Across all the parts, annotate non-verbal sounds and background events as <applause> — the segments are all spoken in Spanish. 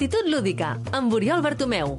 Actitud lúdica, amb Oriol Bartomeu.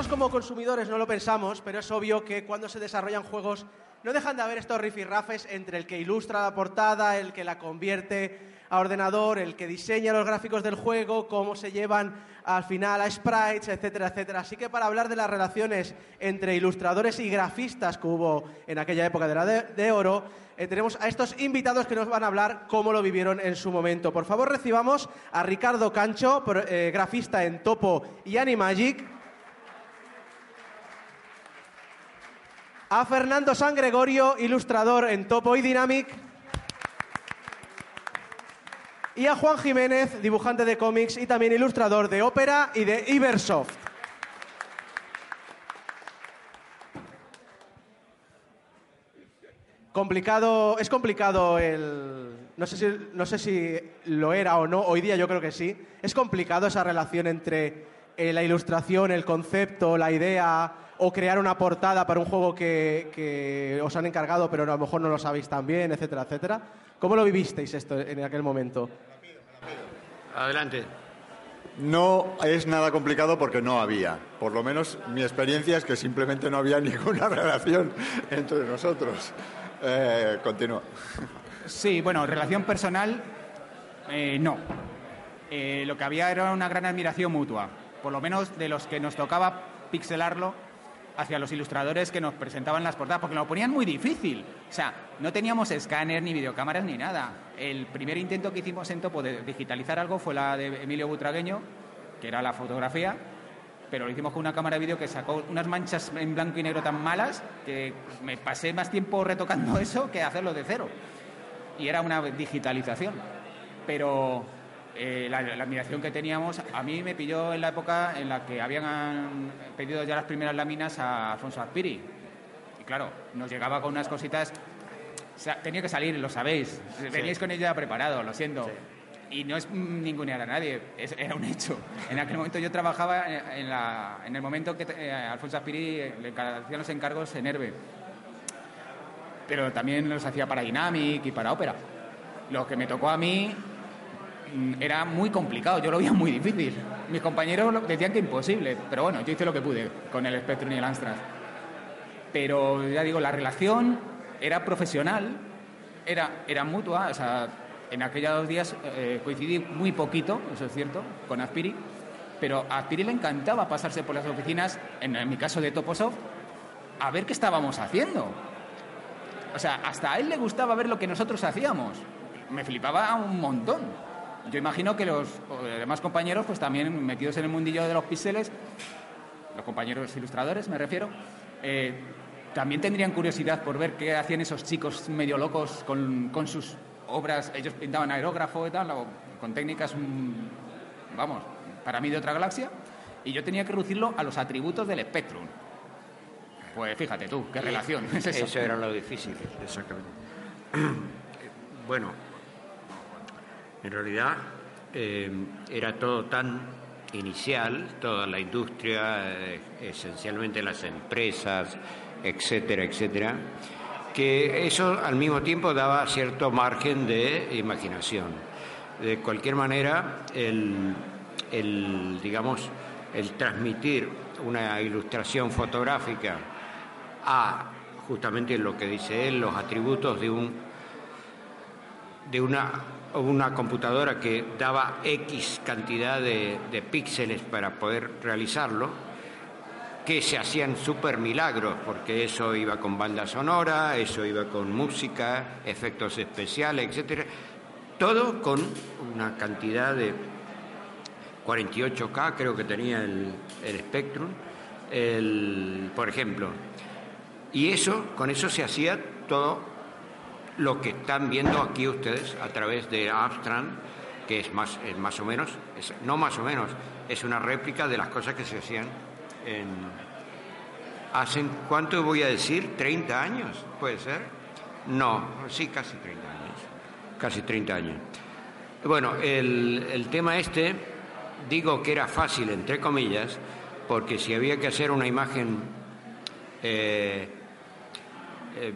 Nosotros como consumidores no lo pensamos, pero es obvio que cuando se desarrollan juegos no dejan de haber estos rifirrafes entre el que ilustra la portada, el que la convierte a ordenador, el que diseña los gráficos del juego, cómo se llevan al final a sprites, etcétera, etcétera. Así que para hablar de las relaciones entre ilustradores y grafistas que hubo en aquella época de la de, oro, eh, tenemos a estos invitados que nos van a hablar cómo lo vivieron en su momento. Por favor, recibamos a Ricardo Cancho, eh, grafista en Topo y Animagic. A Fernando San Gregorio, ilustrador en Topo y Dynamic. Y a Juan Jiménez, dibujante de cómics y también ilustrador de ópera y de Ibersoft. Complicado, es complicado el. No sé, si, no sé si lo era o no, hoy día yo creo que sí. Es complicado esa relación entre eh, la ilustración, el concepto, la idea o crear una portada para un juego que, que os han encargado pero a lo mejor no lo sabéis tan bien, etcétera, etcétera. ¿Cómo lo vivisteis esto en aquel momento? Adelante. No es nada complicado porque no había. Por lo menos mi experiencia es que simplemente no había <laughs> ninguna relación entre nosotros. Eh, continúa. Sí, bueno, relación personal, eh, no. Eh, lo que había era una gran admiración mutua, por lo menos de los que nos tocaba pixelarlo hacia los ilustradores que nos presentaban las portadas, porque lo ponían muy difícil. O sea, no teníamos escáner, ni videocámaras, ni nada. El primer intento que hicimos en Topo de digitalizar algo fue la de Emilio Butragueño, que era la fotografía, pero lo hicimos con una cámara de vídeo que sacó unas manchas en blanco y negro tan malas que me pasé más tiempo retocando <laughs> eso que hacerlo de cero. Y era una digitalización. Pero eh, la, la admiración que teníamos, a mí me pilló en la época en la que habían pedido ya las primeras láminas a Alfonso Azpiri. Y claro, nos llegaba con unas cositas. O sea, tenía que salir, lo sabéis. Veníais con ella preparado, lo siento. Y no es ningunear a nadie, es- era un hecho. En aquel momento yo trabajaba en, la- en el momento que eh, Alfonso Aspiri le hacía los encargos en Herbe. Pero también los hacía para Dynamic y para Ópera. Lo que me tocó a mí era muy complicado, yo lo veía muy difícil. Mis compañeros decían que imposible, pero bueno, yo hice lo que pude con el Spectrum y el Amstrad. Pero ya digo, la relación era profesional, era, era mutua, o sea, en aquellos días eh, coincidí muy poquito, eso es cierto, con Aspiri, pero a Aspiri le encantaba pasarse por las oficinas, en, en mi caso de Toposoft, a ver qué estábamos haciendo. O sea, hasta a él le gustaba ver lo que nosotros hacíamos. Me flipaba un montón. Yo imagino que los demás compañeros, pues también metidos en el mundillo de los píxeles, los compañeros ilustradores me refiero, eh, también tendrían curiosidad por ver qué hacían esos chicos medio locos con, con sus obras. Ellos pintaban aerógrafo y tal, o con técnicas, mm, vamos, para mí de otra galaxia, y yo tenía que reducirlo a los atributos del Spectrum. Pues fíjate tú, qué relación es eso. Eso era lo difícil, exactamente. <clears throat> Bueno, en realidad eh, era todo tan inicial, toda la industria, eh, esencialmente las empresas, etcétera, etcétera, que eso al mismo tiempo daba cierto margen de imaginación. De cualquier manera, el, el, digamos, el transmitir una ilustración fotográfica a justamente lo que dice él, los atributos de un de una, una computadora que daba X cantidad de, de píxeles para poder realizarlo, que se hacían super milagros, porque eso iba con banda sonora, eso iba con música, efectos especiales, etcétera, todo con una cantidad de 48K, creo que tenía el, el Spectrum, el, por ejemplo. Y eso, con eso se hacía todo lo que están viendo aquí ustedes a través de Abstract, que es más, es más o menos, no más o menos, es una réplica de las cosas que se hacían en, ¿Hacen cuánto voy a decir? ¿30 años? ¿Puede ser? No, sí, casi 30 años. Casi 30 años. Bueno, el, tema este, digo que era fácil, entre comillas, porque si había que hacer una imagen, eh, eh,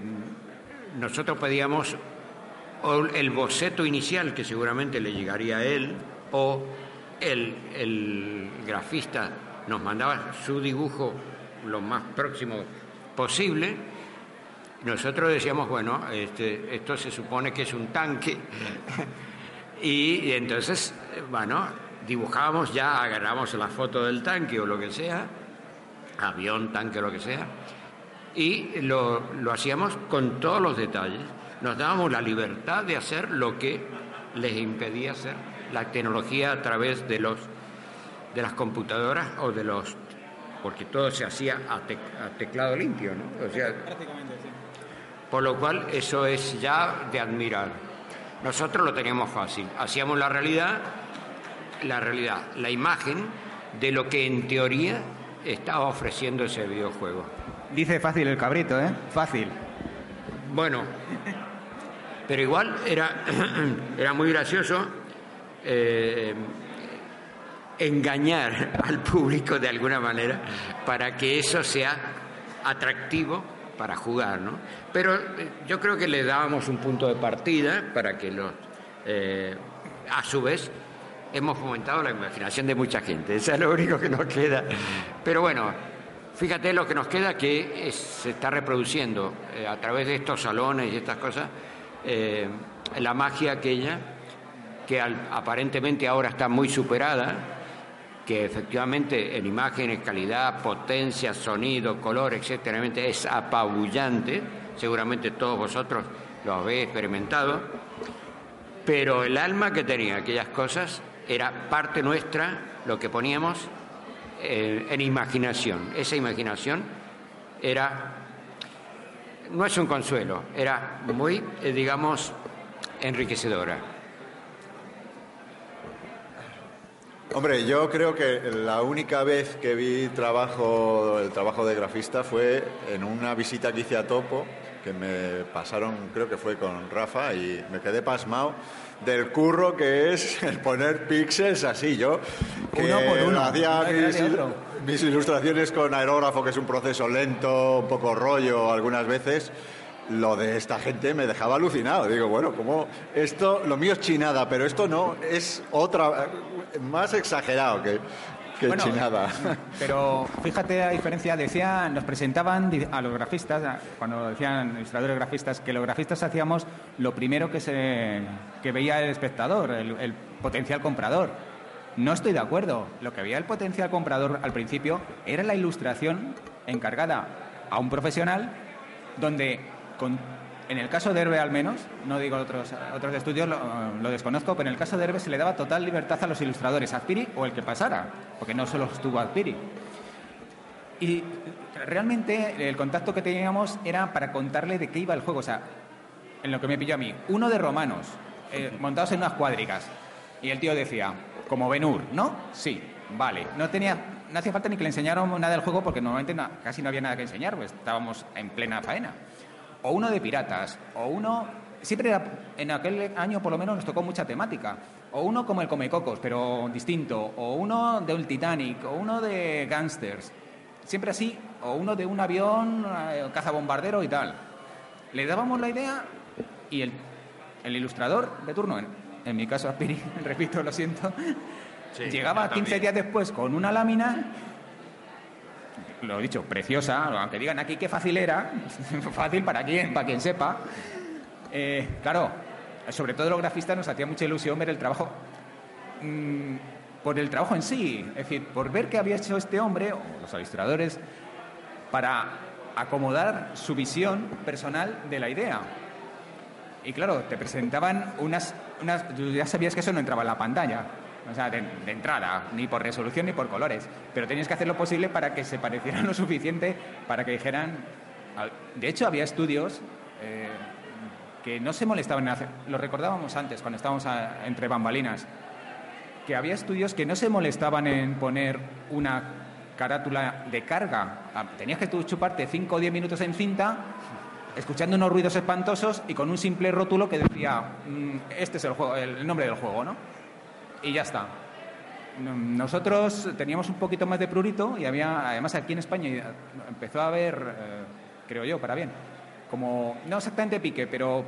nosotros pedíamos el boceto inicial, que seguramente le llegaría a él, o el, el grafista nos mandaba su dibujo lo más próximo posible, nosotros decíamos, bueno, este, esto se supone que es un tanque <laughs> Y, entonces, bueno, dibujábamos ya, agarramos la foto del tanque o lo que sea, avión, tanque, lo que sea, y lo, hacíamos con todos los detalles. Nos dábamos la libertad de hacer lo que les impedía hacer la tecnología a través de los de las computadoras o de los porque todo se hacía a, teclado limpio, ¿no? O sea, Prácticamente, sí. Por lo cual eso es ya de admirar. Nosotros lo teníamos fácil. Hacíamos la realidad, la realidad, la imagen de lo que en teoría estaba ofreciendo ese videojuego. Dice fácil el cabrito, ¿eh? Fácil. Bueno, pero igual era, <clears throat> era muy gracioso eh, engañar <laughs> al público de alguna manera para que eso sea atractivo para jugar, ¿no? Pero eh, yo creo que le dábamos un punto de partida para que los... Eh, a su vez, hemos fomentado la imaginación de mucha gente, eso es lo único que nos queda. Pero bueno, fíjate lo que nos queda que se está reproduciendo eh, a través de estos salones y estas cosas, la magia aquella que aparentemente ahora está muy superada, que efectivamente en imágenes, calidad, potencia, sonido, color, etcétera, es apabullante. Seguramente todos vosotros lo habéis experimentado. Pero el alma que tenía aquellas cosas era parte nuestra, lo que poníamos eh, en imaginación. Esa imaginación era, no es un consuelo, era muy, eh, digamos, enriquecedora. Hombre, yo creo que la única vez que vi trabajo, el trabajo de grafista fue en una visita que hice a Topo, que me pasaron, creo que fue con Rafa, y me quedé pasmado del curro que es el poner píxeles así. Yo que uno por uno. hacía mis, ilustraciones con aerógrafo, que es un proceso lento, un poco rollo algunas veces lo de esta gente me dejaba alucinado. Digo, bueno, como esto, lo mío es chinada, pero esto no, es otra, más exagerado que, que chinada. <laughs> Pero fíjate la diferencia, decían, nos presentaban a los grafistas, cuando decían ilustradores grafistas, que los grafistas hacíamos lo primero que, se, que veía el espectador, el potencial comprador. No estoy de acuerdo. Lo que veía el potencial comprador al principio era la ilustración encargada a un profesional donde en el caso de Herbe al menos, no digo otros, otros estudios, lo, desconozco, pero en el caso de Herbe se le daba total libertad a los ilustradores, Azpiri o el que pasara, porque no solo estuvo Azpiri. Y realmente el contacto que teníamos era para contarle de qué iba el juego, o sea, en lo que me pilló a mí, uno de romanos, eh, <laughs> montados en unas cuadricas, y el tío decía, como Benur, ¿no? Sí, vale. No tenía, no hacía falta ni que le enseñáramos nada del juego porque normalmente casi no había nada que enseñar, pues estábamos en plena faena o uno de piratas, o uno, siempre era, en aquel año por lo menos nos tocó mucha temática, o uno como el Comecocos, pero distinto, o uno de un Titanic, o uno de Gangsters, siempre así, o uno de un avión eh, cazabombardero y tal. Le dábamos la idea y el, el ilustrador de turno, en, mi caso <laughs> Aspiri, repito, lo siento, llegaba 15 días después con una lámina lo he dicho, preciosa, aunque digan aquí qué fácil era, <laughs> fácil para quien, para quien sepa. Eh, claro, sobre todo los grafistas nos hacía mucha ilusión ver el trabajo, mm, por el trabajo en sí, es decir, por ver qué había hecho este hombre, o los ilustradores, para acomodar su visión personal de la idea. Y claro, te presentaban unas, unas, ya sabías que eso no entraba en la pantalla, o sea, de, entrada, ni por resolución ni por colores. Pero tenías que hacer lo posible para que se parecieran lo suficiente para que dijeran. De hecho, había estudios eh, que no se molestaban en hacer. Lo recordábamos antes, cuando estábamos entre bambalinas. Que había estudios que no se molestaban en poner una carátula de carga. Ah, Tenías que tú chuparte 5 o 10 minutos en cinta, escuchando unos ruidos espantosos y con un simple rótulo que decía, mm, este es el, juego, el nombre del juego, ¿no? Y ya está. Nosotros teníamos un poquito más de prurito y había, además aquí en España empezó a haber, eh, creo yo, para bien, como, no exactamente pique, pero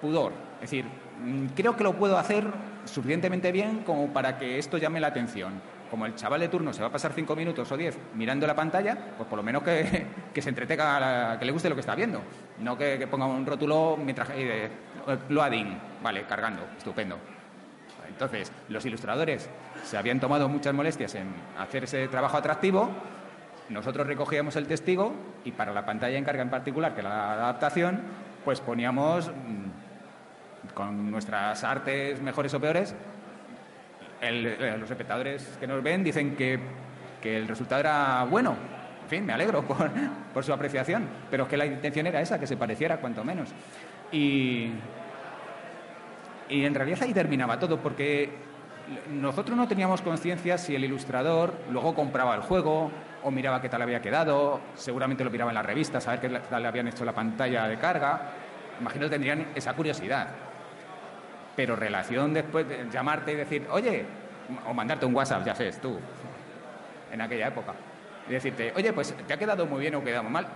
pudor. Es decir, mm, creo que lo puedo hacer suficientemente bien como para que esto llame la atención. Como el chaval de turno se va a pasar cinco minutos o diez mirando la pantalla, pues por lo menos que, <laughs> que se entretenga, que le guste lo que está viendo. No que, que ponga un rótulo mientras... eh, loading, vale, cargando, estupendo. Entonces, los ilustradores se habían tomado muchas molestias en hacer ese trabajo atractivo. Nosotros recogíamos el testigo y para la pantalla en carga en particular, que era la adaptación, pues poníamos mm, con nuestras artes mejores o peores. eh, los espectadores que nos ven dicen que, que el resultado era bueno. En fin, me alegro <laughs> por, por su apreciación, pero es que la intención era esa, que se pareciera cuanto menos. Y, y en realidad ahí terminaba todo, porque nosotros no teníamos conciencia si el ilustrador luego compraba el juego o miraba qué tal había quedado, seguramente lo miraba en las revistas, a ver qué tal le habían hecho la pantalla de carga. Imagino que tendrían esa curiosidad. Pero relación después de llamarte y decir, oye, o mandarte un WhatsApp, ya sabes, tú, en aquella época, y decirte, oye, pues te ha quedado muy bien o quedado mal,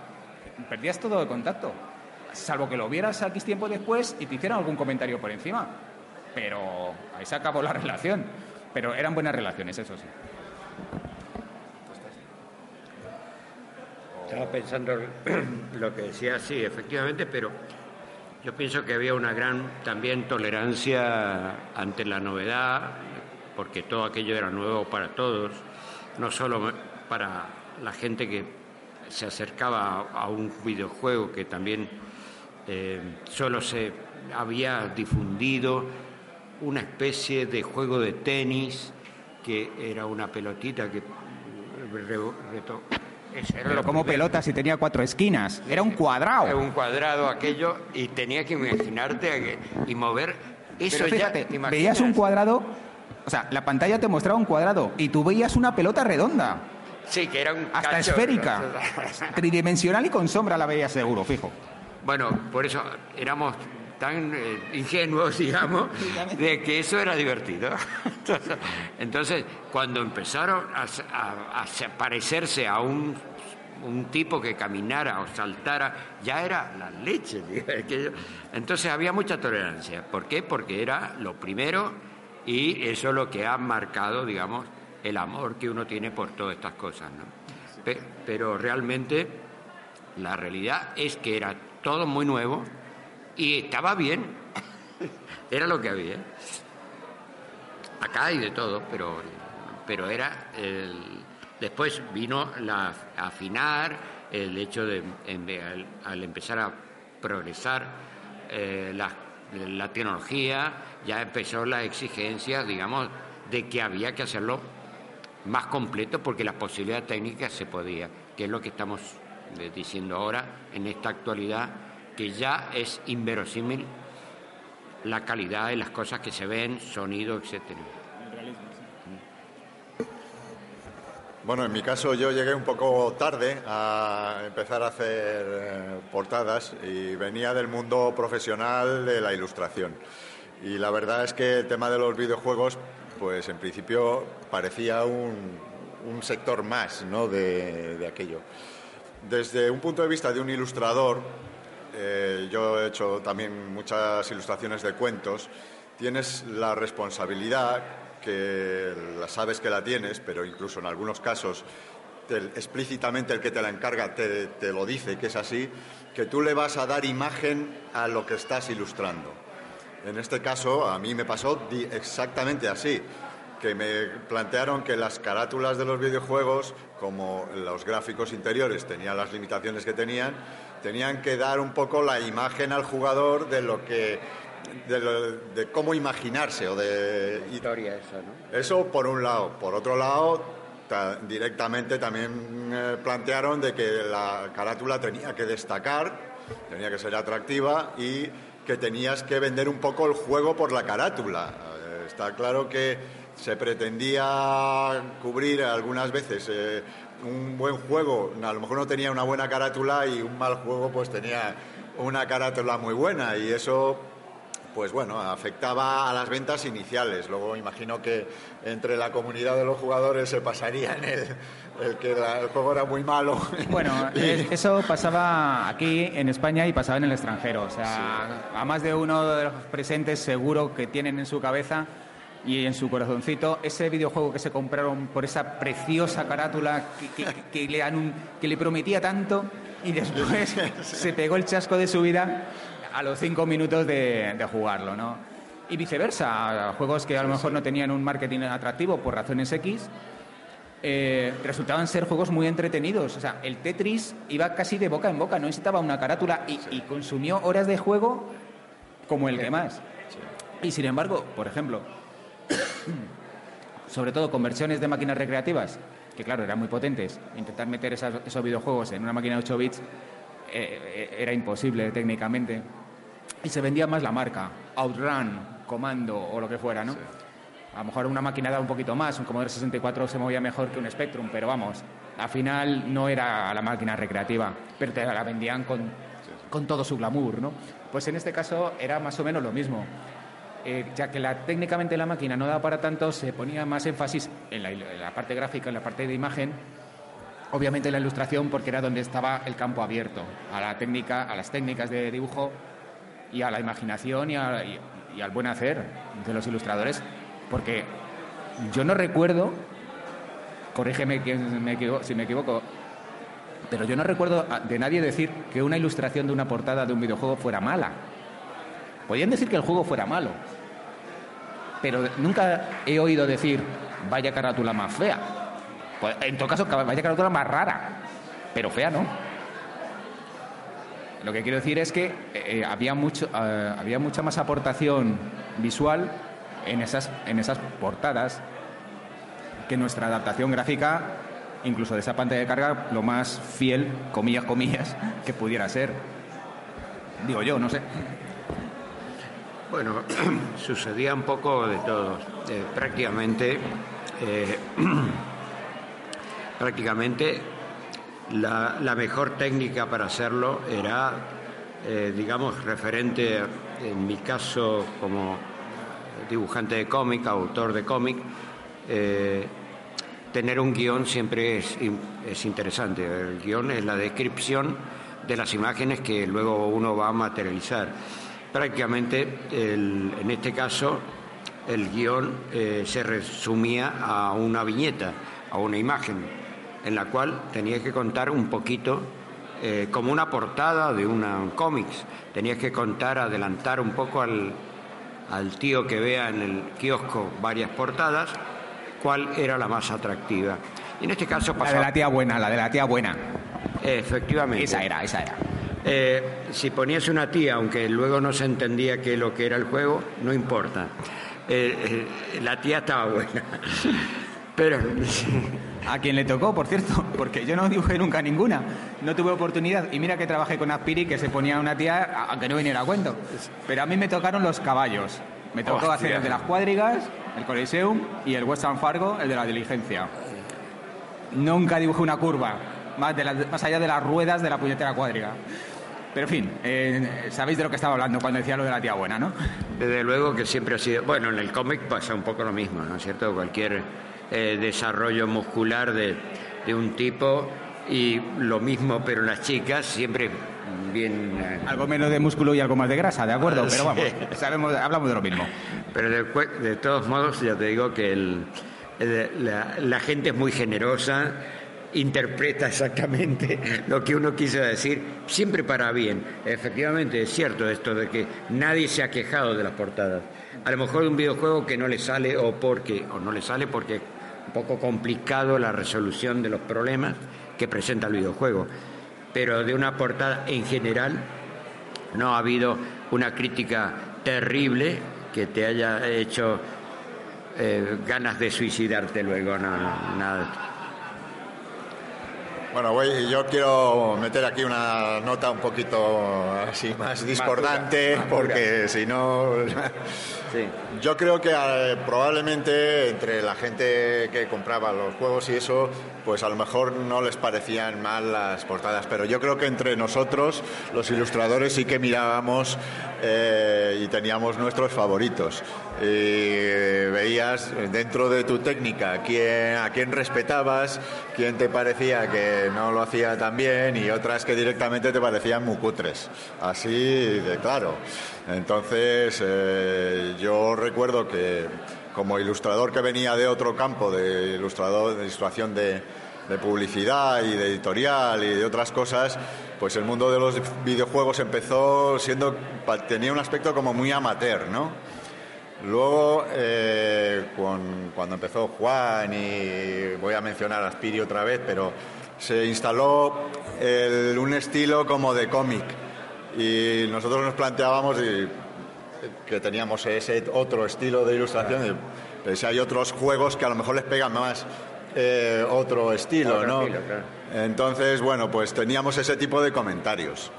perdías todo el contacto, salvo que lo vieras X tiempo después y te hicieran algún comentario por encima. Pero ahí se acabó la <laughs> relación. Pero eran buenas relaciones, eso sí. Estaba pensando <clears throat> lo que decía, sí, efectivamente, pero yo pienso que había una gran también tolerancia ante la novedad, porque todo aquello era nuevo para todos, no solo para la gente que se acercaba a un videojuego que también eh, solo se había difundido una especie de juego de tenis que era una pelotita que re- reto- ese era Pero como pelota, si tenía cuatro esquinas, era un Era cuadrado. un cuadrado aquello y tenía que imaginarte y mover eso Pero ya fíjate, ¿te imaginas? veías un cuadrado, o sea, la pantalla te mostraba un cuadrado y tú veías una pelota redonda, sí que era un hasta esférica, <laughs> tridimensional y con sombra la veías seguro, fijo. Bueno por eso éramos tan eh, ingenuos <laughs> digamos de que eso era divertido <laughs> entonces, entonces, cuando empezaron a, a- a se- parecerse a un un tipo que caminara o saltara, ya era la leche. <laughs> aquello. Entonces había mucha tolerancia. ¿Por qué? Porque era lo primero y eso es lo que ha marcado, digamos, el amor que uno tiene por todas estas cosas. ¿no? Pe- pero realmente la realidad es que era todo muy nuevo y estaba bien. era lo que había. Acá hay de todo, pero, pero era el... Después vino la afinar, el hecho de, en- al, empezar a progresar eh, la, tecnología, ya empezó la exigencia, digamos, de que había que hacerlo más completo porque la posibilidad técnica se podía, que es lo que estamos diciendo ahora en esta actualidad, que ya es inverosímil la calidad de las cosas que se ven, sonido, etcétera. Bueno, en mi caso yo llegué un poco tarde a empezar a hacer eh, portadas y venía del mundo profesional de la ilustración. Y la verdad es que el tema de los videojuegos, pues en principio parecía un, un sector más ¿no? de, de aquello. Desde un punto de vista de un ilustrador, eh, yo he hecho también muchas ilustraciones de cuentos, tienes la responsabilidad, que la sabes que la tienes, pero incluso en algunos casos te- explícitamente el que te la encarga te, lo dice que es así, que tú le vas a dar imagen a lo que estás ilustrando. En este caso, a mí me pasó exactamente así, que me plantearon que las carátulas de los videojuegos, como los gráficos interiores tenían las limitaciones que tenían, tenían que dar un poco la imagen al jugador de lo que de, lo- de cómo imaginarse o de Historia esa, ¿no? eso por un lado. Por otro lado, ta- directamente también eh, plantearon de que la carátula tenía que destacar, tenía que ser atractiva y que tenías que vender un poco el juego por la carátula. Eh, está claro que se pretendía cubrir algunas veces eh, un buen juego, a lo mejor no tenía una buena carátula y un mal juego pues tenía una carátula muy buena y eso pues bueno, afectaba a las ventas iniciales. Luego imagino que entre la comunidad de los jugadores se pasaría en el, que el juego era muy malo. <laughs> Bueno, eso pasaba aquí en España y pasaba en el extranjero. O sea, a más de uno de los presentes seguro que tienen en su cabeza y en su corazoncito ese videojuego que se compraron por esa preciosa carátula que, le, que le prometía tanto y después <laughs> se pegó el chasco de su vida a los cinco minutos de, jugarlo, ¿no? Y viceversa, juegos que a lo mejor no tenían un marketing atractivo por razones X, eh, resultaban ser juegos muy entretenidos. O sea, el Tetris iba casi de boca en boca, no necesitaba una carátula y, consumió horas de juego como el que más. Y sin embargo, por ejemplo, <clears throat> sobre todo conversiones de máquinas recreativas, que claro, eran muy potentes, intentar meter esos videojuegos en una máquina de 8 bits eh, eh, era imposible técnicamente. Y se vendía más la marca, Outrun, Comando o lo que fuera, ¿no? A lo mejor una máquina da un poquito más, un Commodore 64 se movía mejor que un Spectrum, pero vamos, al final no era la máquina recreativa, pero te la vendían con, con todo su glamour, ¿no? Pues en este caso era más o menos lo mismo. Eh, ya que la, técnicamente la máquina no da para tanto, se ponía más énfasis en la, en parte gráfica, en la parte de imagen, obviamente la ilustración porque era donde estaba el campo abierto a la técnica, a las técnicas de dibujo y a la imaginación y, al buen hacer de los ilustradores, porque yo no recuerdo, corrígeme si me equivoco, pero yo no recuerdo de nadie decir que una ilustración de una portada de un videojuego fuera mala. Podían decir que el juego fuera malo, pero nunca he oído decir vaya carátula más fea. Pues, en todo caso, vaya carátula más rara, pero fea, ¿no? Lo que quiero decir es que eh, había, mucho, eh, había mucha más aportación visual en esas, en esas portadas que nuestra adaptación gráfica, incluso de esa pantalla de carga, lo más fiel, comillas, comillas, que pudiera ser. Digo yo, no sé. Bueno, <clears throat> sucedía un poco de todo. Eh, prácticamente, <clears throat> prácticamente la, mejor técnica para hacerlo era, eh, digamos, referente, en mi caso como dibujante de cómic, autor de cómic, eh, tener un guion siempre es, es, interesante. El guion es la descripción de las imágenes que luego uno va a materializar. Prácticamente, en este caso, el guion eh, se resumía a una viñeta, a una imagen en la cual tenías que contar un poquito, eh, como una portada de un cómics, tenías que contar, adelantar un poco al, al tío que vea en el kiosco varias portadas, cuál era la más atractiva. Y en este caso La de la tía buena, la de la tía buena. Efectivamente. Esa era, esa era. Eh, si ponías una tía, aunque luego no se entendía qué lo que era el juego, no importa. Eh, la tía estaba buena. <laughs> Pero a quien le tocó, por cierto, porque yo no dibujé nunca ninguna, no tuve oportunidad. Y mira que trabajé con Aspiri, que se ponía una tía, aunque no viniera a cuento. Pero a mí me tocaron los caballos. Me tocó hacer el de las cuadrigas, el Coliseum y el Western Fargo, el de la diligencia. Nunca dibujé una curva, más, de más allá de las ruedas de la puñetera cuadriga. Pero en fin, eh, sabéis de lo que estaba hablando cuando decía lo de la tía buena, ¿no? Desde luego que siempre ha sido. Bueno, en el cómic pasa un poco lo mismo, ¿no es cierto? Cualquier eh, desarrollo muscular de, un tipo y lo mismo, pero las chicas siempre bien... Eh, algo menos de músculo y algo más de grasa, ¿de acuerdo? Pero vamos, <laughs> sabemos, hablamos de lo mismo. Pero de, todos modos, ya te digo que el, la, gente es muy generosa, interpreta exactamente lo que uno quiso decir, siempre para bien. Efectivamente, es cierto esto de que nadie se ha quejado de las portadas. A lo mejor de un videojuego que no le sale o porque, o no le sale porque un poco complicado la resolución de los problemas que presenta el videojuego. Pero de una portada en general no ha habido una crítica terrible que te haya hecho eh, ganas de suicidarte luego, no, nada. Bueno, voy, yo quiero meter aquí una nota un poquito así más discordante, porque si no Sí. Yo creo que eh, probablemente entre la gente que compraba los juegos y eso, pues a lo mejor no les parecían mal las portadas, pero yo creo que entre nosotros, los ilustradores, sí que mirábamos eh, y teníamos nuestros favoritos. Y veías dentro de tu técnica quién, a quién respetabas, quién te parecía que no lo hacía tan bien y otras que directamente te parecían muy cutres. Así de claro. Entonces, eh, yo recuerdo que como ilustrador que venía de otro campo, de ilustrador de ilustración de, publicidad y de editorial y de otras cosas, pues el mundo de los videojuegos empezó siendo tenía un aspecto como muy amateur, ¿no? Luego, eh, cuando empezó Juan, y voy a mencionar a Spiri otra vez, pero se instaló un estilo como de cómic. Y nosotros nos planteábamos y- que teníamos ese otro estilo de ilustración. y, pues, hay otros juegos que a lo mejor les pegan más eh, otro estilo, Otro ¿no? estilo, claro. Entonces, bueno, pues teníamos ese tipo de comentarios.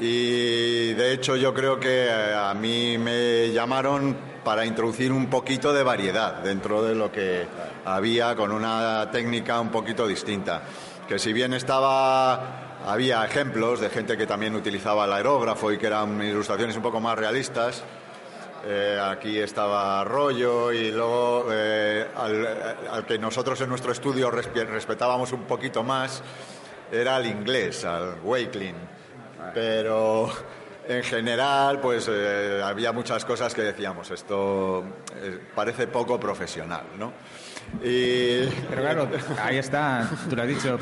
Y de hecho yo creo que eh, a mí me llamaron para introducir un poquito de variedad dentro de lo que había con una técnica un poquito distinta. Que si bien estaba, había ejemplos de gente que también utilizaba el aerógrafo y que eran ilustraciones un poco más realistas, eh, aquí estaba Rollo y luego eh, al, que nosotros en nuestro estudio respe- respetábamos un poquito más era al inglés, al Wakelin. Pero en general, pues eh, había muchas cosas que decíamos, esto parece poco profesional, ¿no? Pero claro, ahí está, tú lo has dicho,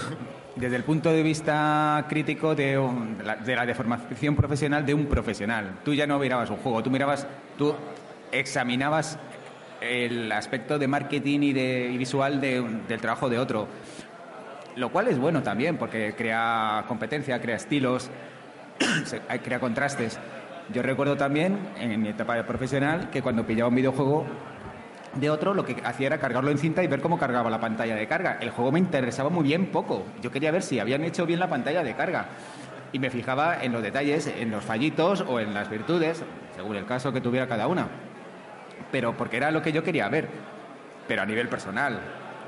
desde el punto de vista crítico de, la, de la deformación profesional de un profesional. Tú ya no mirabas un juego, tú mirabas, tú examinabas el aspecto de marketing y, de, y visual de del trabajo de otro. Lo cual es bueno también, porque crea competencia, crea estilos, <coughs> crea contrastes. Yo recuerdo también, en mi etapa profesional, que cuando pillaba un videojuego de otro, lo que hacía era cargarlo en cinta y ver cómo cargaba la pantalla de carga. El juego me interesaba muy bien poco. Yo quería ver si habían hecho bien la pantalla de carga. Y me fijaba en los detalles, en los fallitos o en las virtudes, según el caso que tuviera cada una. Pero porque era lo que yo quería ver. Pero a nivel personal.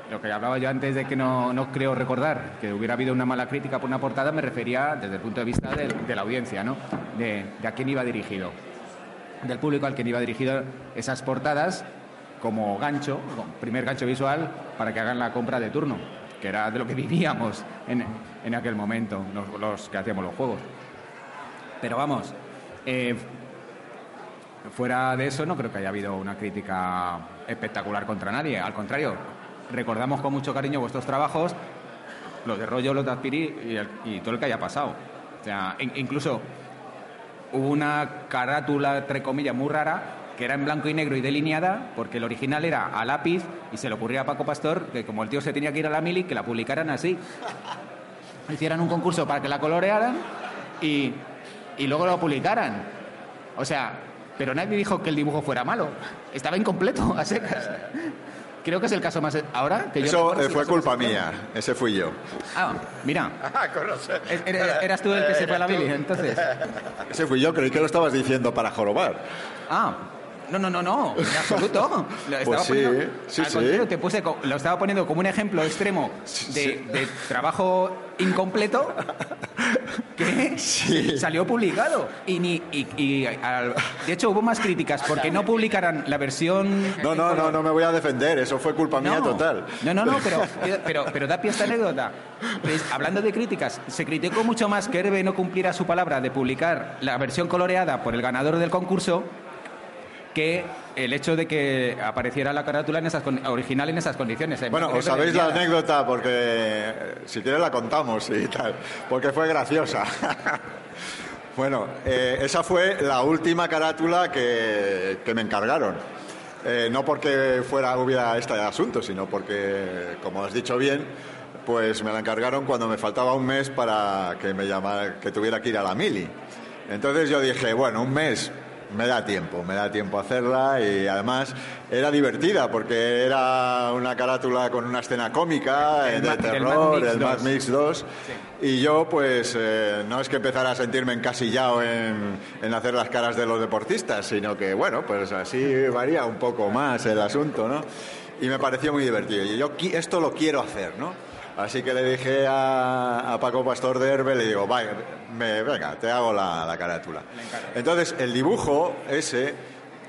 Lo que hablaba yo antes de que no, no creo recordar que hubiera habido una mala crítica por una portada, me refería desde el punto de vista de, la audiencia, ¿no? De, de a quién iba dirigido del público al que iba dirigido esas portadas como gancho, primer gancho visual para que hagan la compra de turno, que era de lo que <laughs> vivíamos en, en aquel momento, los, que hacíamos los juegos. Pero vamos, eh, fuera de eso no creo que haya habido una crítica espectacular contra nadie, al contrario, recordamos con mucho cariño vuestros trabajos, los de Rollo, los de Aspiri y, y todo el que haya pasado. O sea, in- incluso hubo una carátula, entre comillas, muy rara, que era en blanco y negro y delineada, porque el original era a lápiz y se le ocurría a Paco Pastor que como el tío se tenía que ir a la mili, que la publicaran así. Hicieran un concurso para que la colorearan y, y luego lo publicaran. O sea, pero nadie dijo que el dibujo fuera malo. Estaba incompleto, a secas. Creo que es el caso más... Ahora, que yo eso eh, fue culpa mía, ese fui yo. Ah, mira. Er- er- Eras tú el que se fue a la mili, entonces. Ese fui yo, creí que lo estabas diciendo para jorobar. Ah, no, no, no, no, en absoluto. <laughs> Lo estaba Pues sí, poniendo- sí, al sí. te puse lo estaba poniendo como un ejemplo extremo de, de trabajo incompleto que salió publicado. Y, ni, y, y al- de hecho hubo más críticas porque no publicaran la versión... No, no, no, no me voy a defender, eso fue culpa mía total. No, no, no, pero, <laughs> pero, pero da pie a esta anécdota. Pues, hablando de críticas, se criticó mucho más que Herbe no cumpliera su palabra de publicar la versión coloreada por el ganador del concurso que el hecho de que apareciera la carátula en esas original en esas condiciones. en Bueno, os sabéis la anécdota porque si quieres la contamos y tal, porque fue graciosa. <laughs> bueno, eh, esa fue la última carátula que, que me encargaron. Eh, no porque fuera hubiera este asunto, sino porque, como has dicho bien, pues me la encargaron cuando me faltaba un mes para que me llamara, que tuviera que ir a la mili. Entonces yo dije, bueno, un mes me da tiempo, me da tiempo hacerla y además era divertida porque era una carátula con una escena cómica El de Ma- del terror, el Mad 2. Mix 2 y yo pues eh, no es que empezara a sentirme encasillado en, en hacer las caras de los deportistas, sino que bueno, pues así varía un poco más el asunto, ¿no? Y me pareció muy divertido y yo esto lo quiero hacer, ¿no? Así que le dije a, a Paco Pastor de Herbe, le digo, vaya, me- venga, te hago la, la carátula. Entonces, el dibujo ese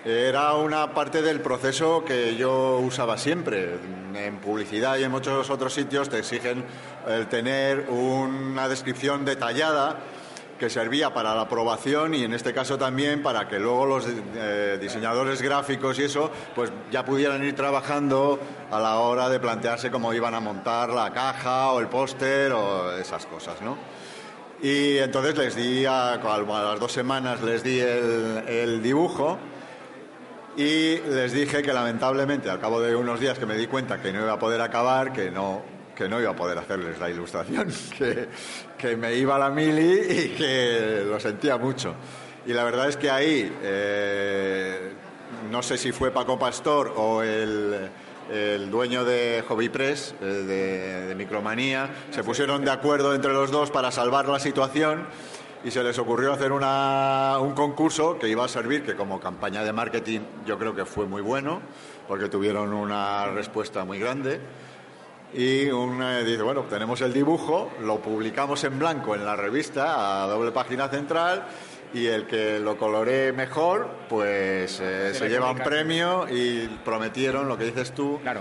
era una parte del proceso que yo usaba siempre. En publicidad y en muchos otros sitios te exigen el tener una descripción detallada que servía para la aprobación y en este caso también para que luego los eh, diseñadores gráficos y eso pues ya pudieran ir trabajando a la hora de plantearse cómo iban a montar la caja o el póster o esas cosas, ¿no? Y entonces les di, a, las dos semanas les di el dibujo y les dije que lamentablemente al cabo de unos días que me di cuenta que no iba a poder acabar, que no, que no iba a poder hacerles la ilustración, <laughs> que, que me iba la mili y que lo sentía mucho. Y la verdad es que ahí, eh, no sé si fue Paco Pastor o el, el dueño de Hobby Press, eh, de, de Micromanía, se pusieron de acuerdo entre los dos para salvar la situación y se les ocurrió hacer una- un concurso que iba a servir, que como campaña de marketing yo creo que fue muy bueno, porque tuvieron una respuesta muy grande. Y un, eh, dice, bueno, tenemos el dibujo, lo publicamos en blanco en la revista a doble página central y el que lo coloree mejor, pues eh, Se se le lleva un premio y prometieron, lo que dices tú, Claro.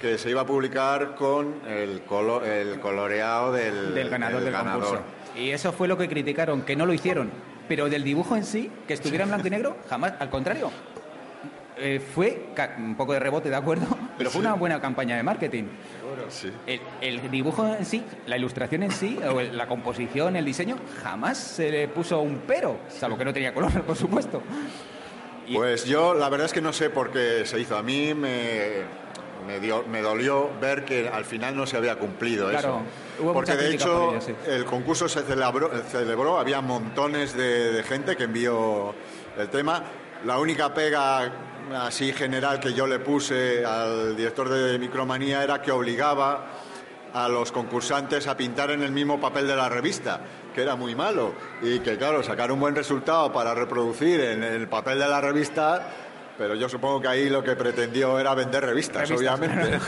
que se iba a publicar con el, colo- el coloreado del, del ganador del del concurso. Y eso fue lo que criticaron, que no lo hicieron. Pero del dibujo en sí, que estuviera en blanco y negro, jamás, al contrario. Eh, fue un poco de rebote, de acuerdo, <laughs> pero fue una buena campaña de marketing. Sí. El, el dibujo en sí, la ilustración en sí, o el- la composición, el diseño, jamás se le puso un pero, salvo que no tenía color, <laughs> por supuesto. Y- Pues yo la verdad es que no sé por qué se hizo. A mí me, me, dio- me dolió ver que al final no se había cumplido Claro, eso. hubo Porque de hecho por ello, sí. el concurso se celebró, celebró, había montones de, de gente que envió el tema. La única pega así general que yo le puse al director de Micromanía era que obligaba a los concursantes a pintar en el mismo papel de la revista, que era muy malo. Y que, claro, sacar un buen resultado para reproducir en el papel de la revista, pero yo supongo que ahí lo que pretendió era vender revistas, Revistas, obviamente.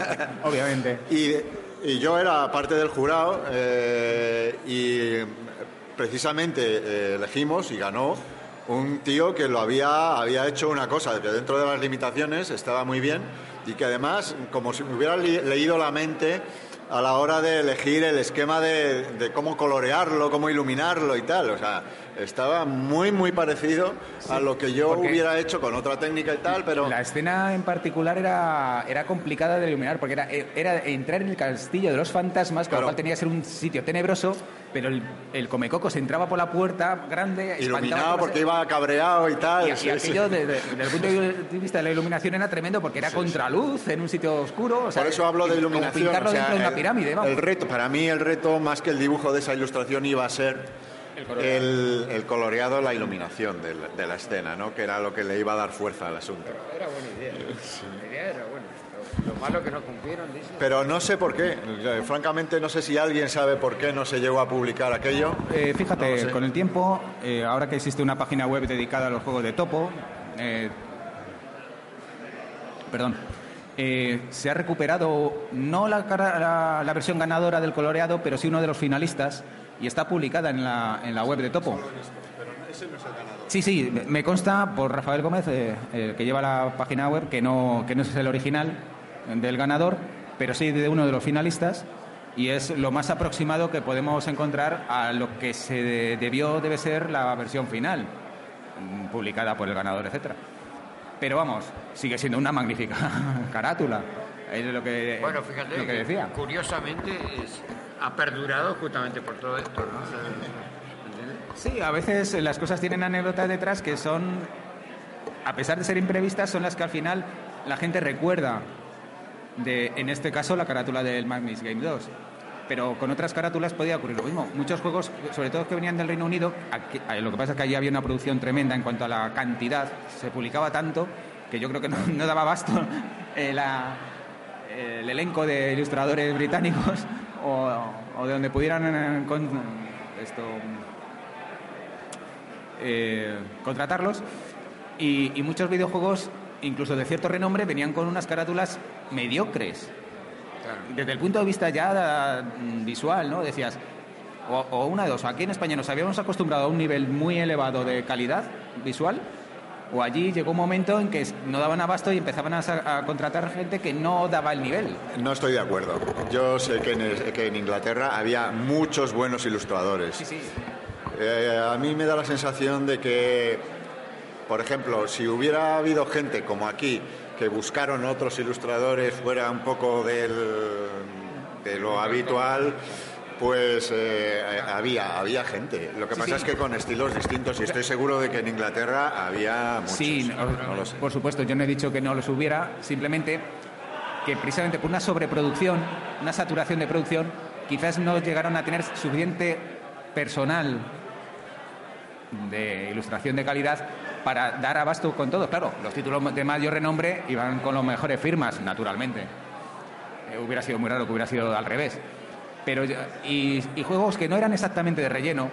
<laughs> Obviamente. Y, y yo era parte del jurado eh, y precisamente eh, elegimos y ganó un tío que lo había, había hecho una cosa, que dentro de las limitaciones estaba muy bien y que además, como si me hubiera leído la mente a la hora de elegir el esquema de, de cómo colorearlo, cómo iluminarlo y tal. O sea, estaba muy, muy parecido a lo que yo hubiera hecho con otra técnica y tal, pero... La escena en particular era, era complicada de iluminar porque era, era entrar en el castillo de los fantasmas, con Claro. lo cual tenía que ser un sitio tenebroso, pero el, el comecoco se entraba por la puerta grande, Iluminado porque las- iba cabreado y tal. Y, y sí, sí. aquello, de- de- desde el punto de <laughs> vista de la iluminación, era tremendo porque era contraluz en un sitio oscuro. o sea, Por eso hablo de iluminación. pintarlo o sea, dentro de una el- pirámide, vamos. El reto, para mí el reto más que el dibujo de esa ilustración iba a ser el, el coloreado, la iluminación de la, de la escena, ¿no? Que era lo que le iba a dar fuerza al asunto. Era buena idea. La idea era buena. Lo, lo malo que no cumplieron, dice. Pero no sé por qué. Eh, Francamente no sé si alguien sabe por qué no se llegó a publicar aquello. Eh, fíjate, No lo sé. con el tiempo, eh, ahora que existe una página web dedicada a los juegos de topo, eh, perdón, eh, se ha recuperado no la, cara- la- la versión ganadora del coloreado, pero sí uno de los finalistas y está publicada en la, en la web de topo. Sí, sí, me- consta por Rafael Gómez, eh, eh, que lleva la página web, que no, que no es el original del ganador, pero sí de uno de los finalistas, y es lo más aproximado que podemos encontrar a lo que se de- debió, debe ser la versión final, publicada por el ganador, etcétera. Pero vamos, sigue siendo una magnífica <laughs> carátula. Es lo que, Bueno, fíjate, lo que decía. curiosamente es- ha perdurado justamente por todo esto, ¿no? ¿Entiendes? Sí, a veces las cosas tienen anécdotas detrás que son, a pesar de ser imprevistas, son las que al final la gente recuerda. De, en este caso, la carátula del Magnus Game 2. pero con otras carátulas podía ocurrir lo mismo. Muchos juegos, sobre todo que venían del Reino Unido, eh, lo que pasa es que allí había una producción tremenda en cuanto a la cantidad, se publicaba tanto que yo creo que no, <laughs> daba abasto eh, el elenco de ilustradores británicos o, de donde pudieran eh, esto, contratarlos. y muchos videojuegos, incluso de cierto renombre, venían con unas carátulas mediocres desde el punto de vista ya mm, visual, ¿no? Decías, o, una de dos, aquí en España nos habíamos acostumbrado a un nivel muy elevado de calidad visual, o allí llegó un momento en que no daban abasto y empezaban a, contratar gente que no daba el nivel. No estoy de acuerdo. Yo sé que en, que en Inglaterra había muchos buenos ilustradores. Sí, sí. Eh, a mí me da la sensación de que, por ejemplo, si hubiera habido gente como aquí que buscaron otros ilustradores fuera un poco del, de lo habitual, pues eh, había, había gente. Lo que pasa es que con estilos distintos y estoy seguro de que en Inglaterra había muchos. Sí, por supuesto, yo no he dicho que no los hubiera, simplemente que precisamente por una sobreproducción, una saturación de producción, quizás no llegaron a tener suficiente personal de ilustración de calidad para dar abasto con todo. Claro, los títulos de mayor renombre iban con las mejores firmas, naturalmente. Eh, hubiera sido muy raro que hubiera sido al revés. Pero, y, juegos que no eran exactamente de relleno,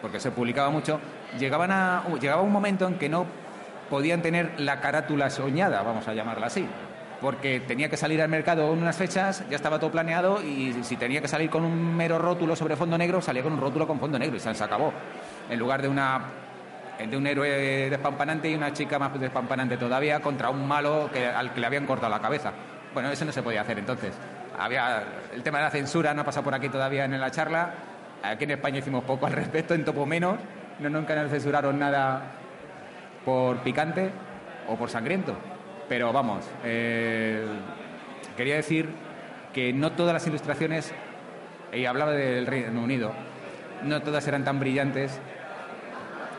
porque se publicaba mucho, llegaban a, llegaba un momento en que no podían tener la carátula soñada, vamos a llamarla así. Porque tenía que salir al mercado en unas fechas, ya estaba todo planeado y si tenía que salir con un mero rótulo sobre fondo negro, salía con un rótulo con fondo negro y se acabó. En lugar de una de un héroe despampanante y una chica más despampanante todavía contra un malo que, al que le habían cortado la cabeza. Bueno, eso no se podía hacer entonces. Había el tema de la censura no ha pasado por aquí todavía en la charla. Aquí en España hicimos poco al respecto, en Topo menos. No, nunca nos censuraron nada por picante o por sangriento. Pero vamos, eh, quería decir que no todas las ilustraciones, y hablaba del Reino Unido, no todas eran tan brillantes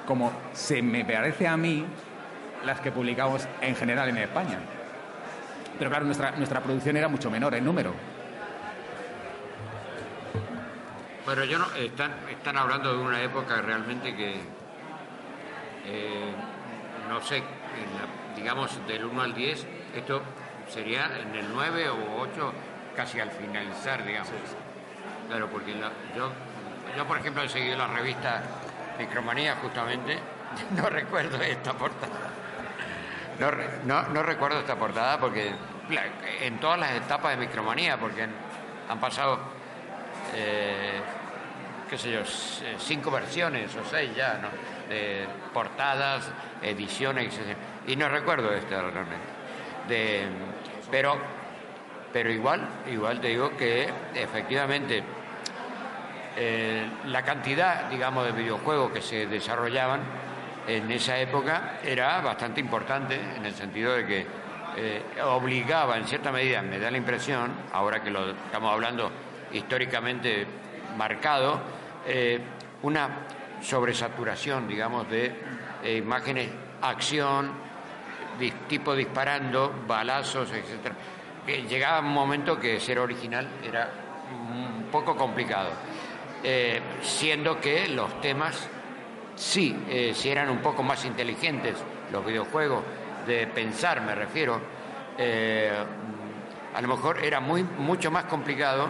como se me parece a mí las que publicamos en general en España. Pero claro, nuestra, nuestra producción era mucho menor en número. Bueno, yo no, están, están hablando de una época realmente que, eh, no sé, digamos del 1 al 10, esto sería en el 9 o 8, casi al finalizar, digamos. Claro, porque yo, yo, por ejemplo, he seguido la revista Micromanía, justamente. <laughs> No recuerdo esta portada. No, recuerdo esta portada porque en todas las etapas de Micromanía, porque han, pasado, eh, qué sé yo, cinco versiones o seis ya, ¿no? Portadas, ediciones, etc. Y no recuerdo esta realmente. De, pero, pero igual, igual te digo que efectivamente eh, la cantidad, digamos, de videojuegos que se desarrollaban en esa época era bastante importante en el sentido de que eh, obligaba en cierta medida, me da la impresión, ahora que lo estamos hablando históricamente marcado, eh, una sobresaturación, digamos, de imágenes, acción, tipo disparando, balazos, etcétera. Que llegaba un momento que ser original era un poco complicado. Eh, siendo que los temas sí, eh, si eran un poco más inteligentes, los videojuegos, de pensar me refiero, eh, a lo mejor era muy, mucho más complicado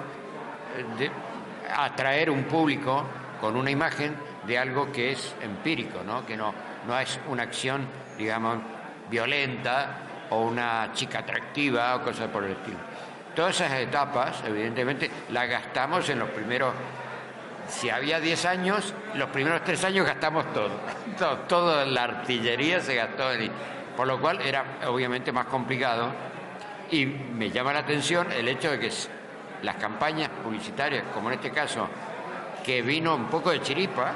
atraer un público con una imagen de algo que es empírico, ¿no? que no, no es una acción, digamos, violenta o una chica atractiva o cosas por el estilo. Todas esas etapas, evidentemente, las gastamos en los primeros si había 10 años, los primeros 3 años gastamos todo. <laughs> Toda la artillería se gastó en Por lo cual era obviamente más complicado. Y me llama la atención el hecho de que las campañas publicitarias, como en este caso, que vino un poco de chiripa,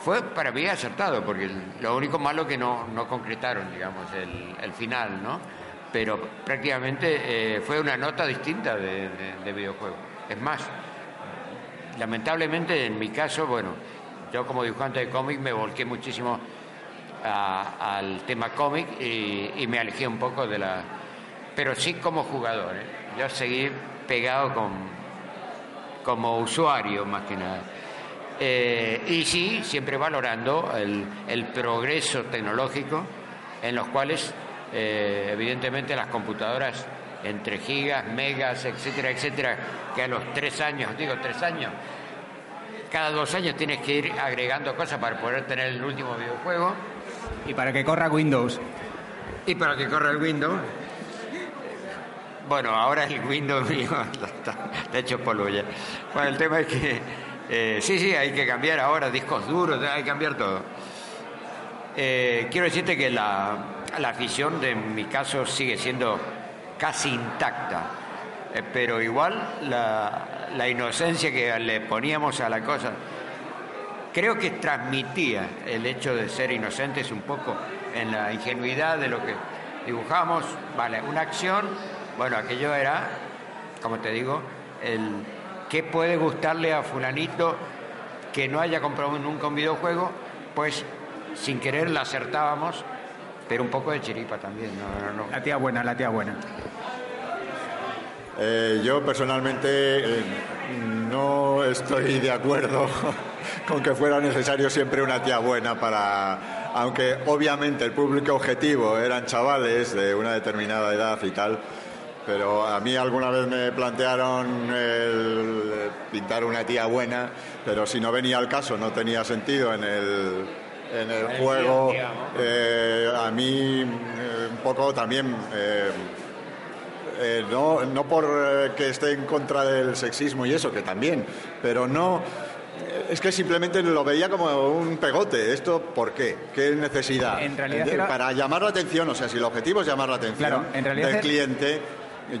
fue para mí acertado, porque lo único malo que no, no concretaron, digamos, el, final, ¿no? Pero prácticamente eh, fue una nota distinta de, de videojuego. Es más, lamentablemente en mi caso, bueno, yo como dibujante de cómic me volqué muchísimo al tema cómic y, me alejé un poco de la... Pero sí como jugador, ¿eh? yo seguí pegado con, como usuario más que nada. Eh, y sí, siempre valorando el, el progreso tecnológico en los cuales eh, evidentemente las computadoras entre gigas, megas, etcétera, etcétera, que a los tres años, digo tres años, cada dos años tienes que ir agregando cosas para poder tener el último videojuego. Y para que corra Windows. Y para que corra el Windows. Bueno, ahora el Windows <laughs> mío está, hecho polvo ya. Bueno, el tema es que eh, sí, sí, hay que cambiar ahora discos duros, hay que cambiar todo. Eh, quiero decirte que la, la afición de mi caso sigue siendo casi intacta, eh, pero igual la, la inocencia que le poníamos a la cosa, creo que transmitía el hecho de ser inocentes un poco en la ingenuidad de lo que dibujamos, vale, una acción, bueno, aquello era, como te digo, el qué puede gustarle a fulanito que no haya comprado nunca un videojuego, pues sin querer la acertábamos pero un poco de chiripa también. No, La tía buena, la tía buena. Eh, yo personalmente eh, no estoy de acuerdo <laughs> con que fuera necesario siempre una tía buena para, aunque obviamente el público objetivo eran chavales de una determinada edad y tal, pero a mí alguna vez me plantearon el pintar una tía buena, pero si no venía al caso, no tenía sentido en el en el juego. Eh, a mí eh, un poco también, eh, no, no por que esté en contra del sexismo y eso, que también, pero no... Es que simplemente lo veía como un pegote. ¿Esto por qué? ¿Qué necesidad? En realidad Para llamar la atención, o sea, si el objetivo es llamar la atención del cliente,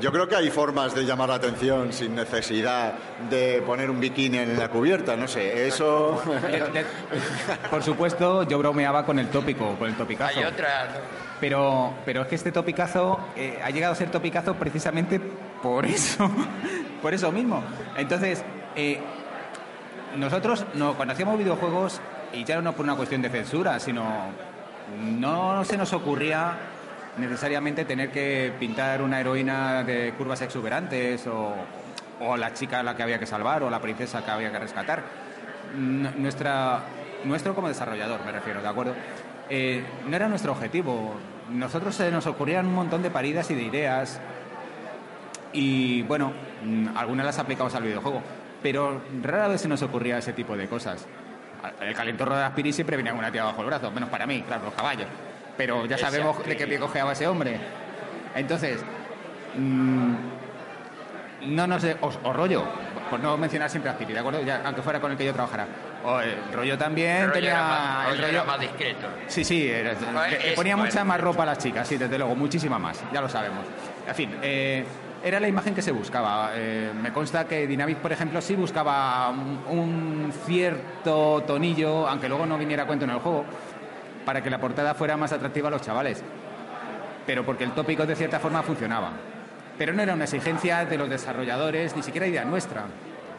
yo creo que hay formas de llamar la atención sin necesidad de poner un bikini en la cubierta, no sé, eso... <laughs> Por supuesto, yo bromeaba con el tópico, con el topicazo. Hay otra... Pero, pero es que este topicazo eh, ha llegado a ser topicazo precisamente por eso, <laughs> por eso mismo. Entonces, eh, nosotros no, cuando hacíamos videojuegos, y ya no por una cuestión de censura, sino no se nos ocurría necesariamente tener que pintar una heroína de curvas exuberantes o, o la chica a la que había que salvar o la princesa que había que rescatar. Nuestra, nuestro como desarrollador, me refiero, ¿de acuerdo? Eh, no era nuestro objetivo. Nosotros se nos ocurrían un montón de paridas y de ideas y bueno, mm, algunas las aplicamos al videojuego, pero rara vez se nos ocurría ese tipo de cosas. El calentorro de Aspiri siempre venía con una tía bajo el brazo, menos para mí, claro, los caballos pero ya sabemos de qué pie cojeaba ese hombre. Entonces, mm, no nos... o, rollo, por no mencionar siempre a Piri, ¿de acuerdo? Ya, aunque fuera con el que yo trabajara. O el rollo también tenía... el rollo más discreto. Sí, sí, ponía mucha más ropa a las chicas, sí, desde luego, muchísima más, ya lo sabemos. En fin, eh, era la imagen que se buscaba. Eh, me consta que Dynamic, por ejemplo, sí buscaba un cierto tonillo, aunque luego no viniera a cuento en el juego, para que la portada fuera más atractiva a los chavales. Pero porque el tópico de cierta forma funcionaba. Pero no era una exigencia de los desarrolladores, ni siquiera idea nuestra.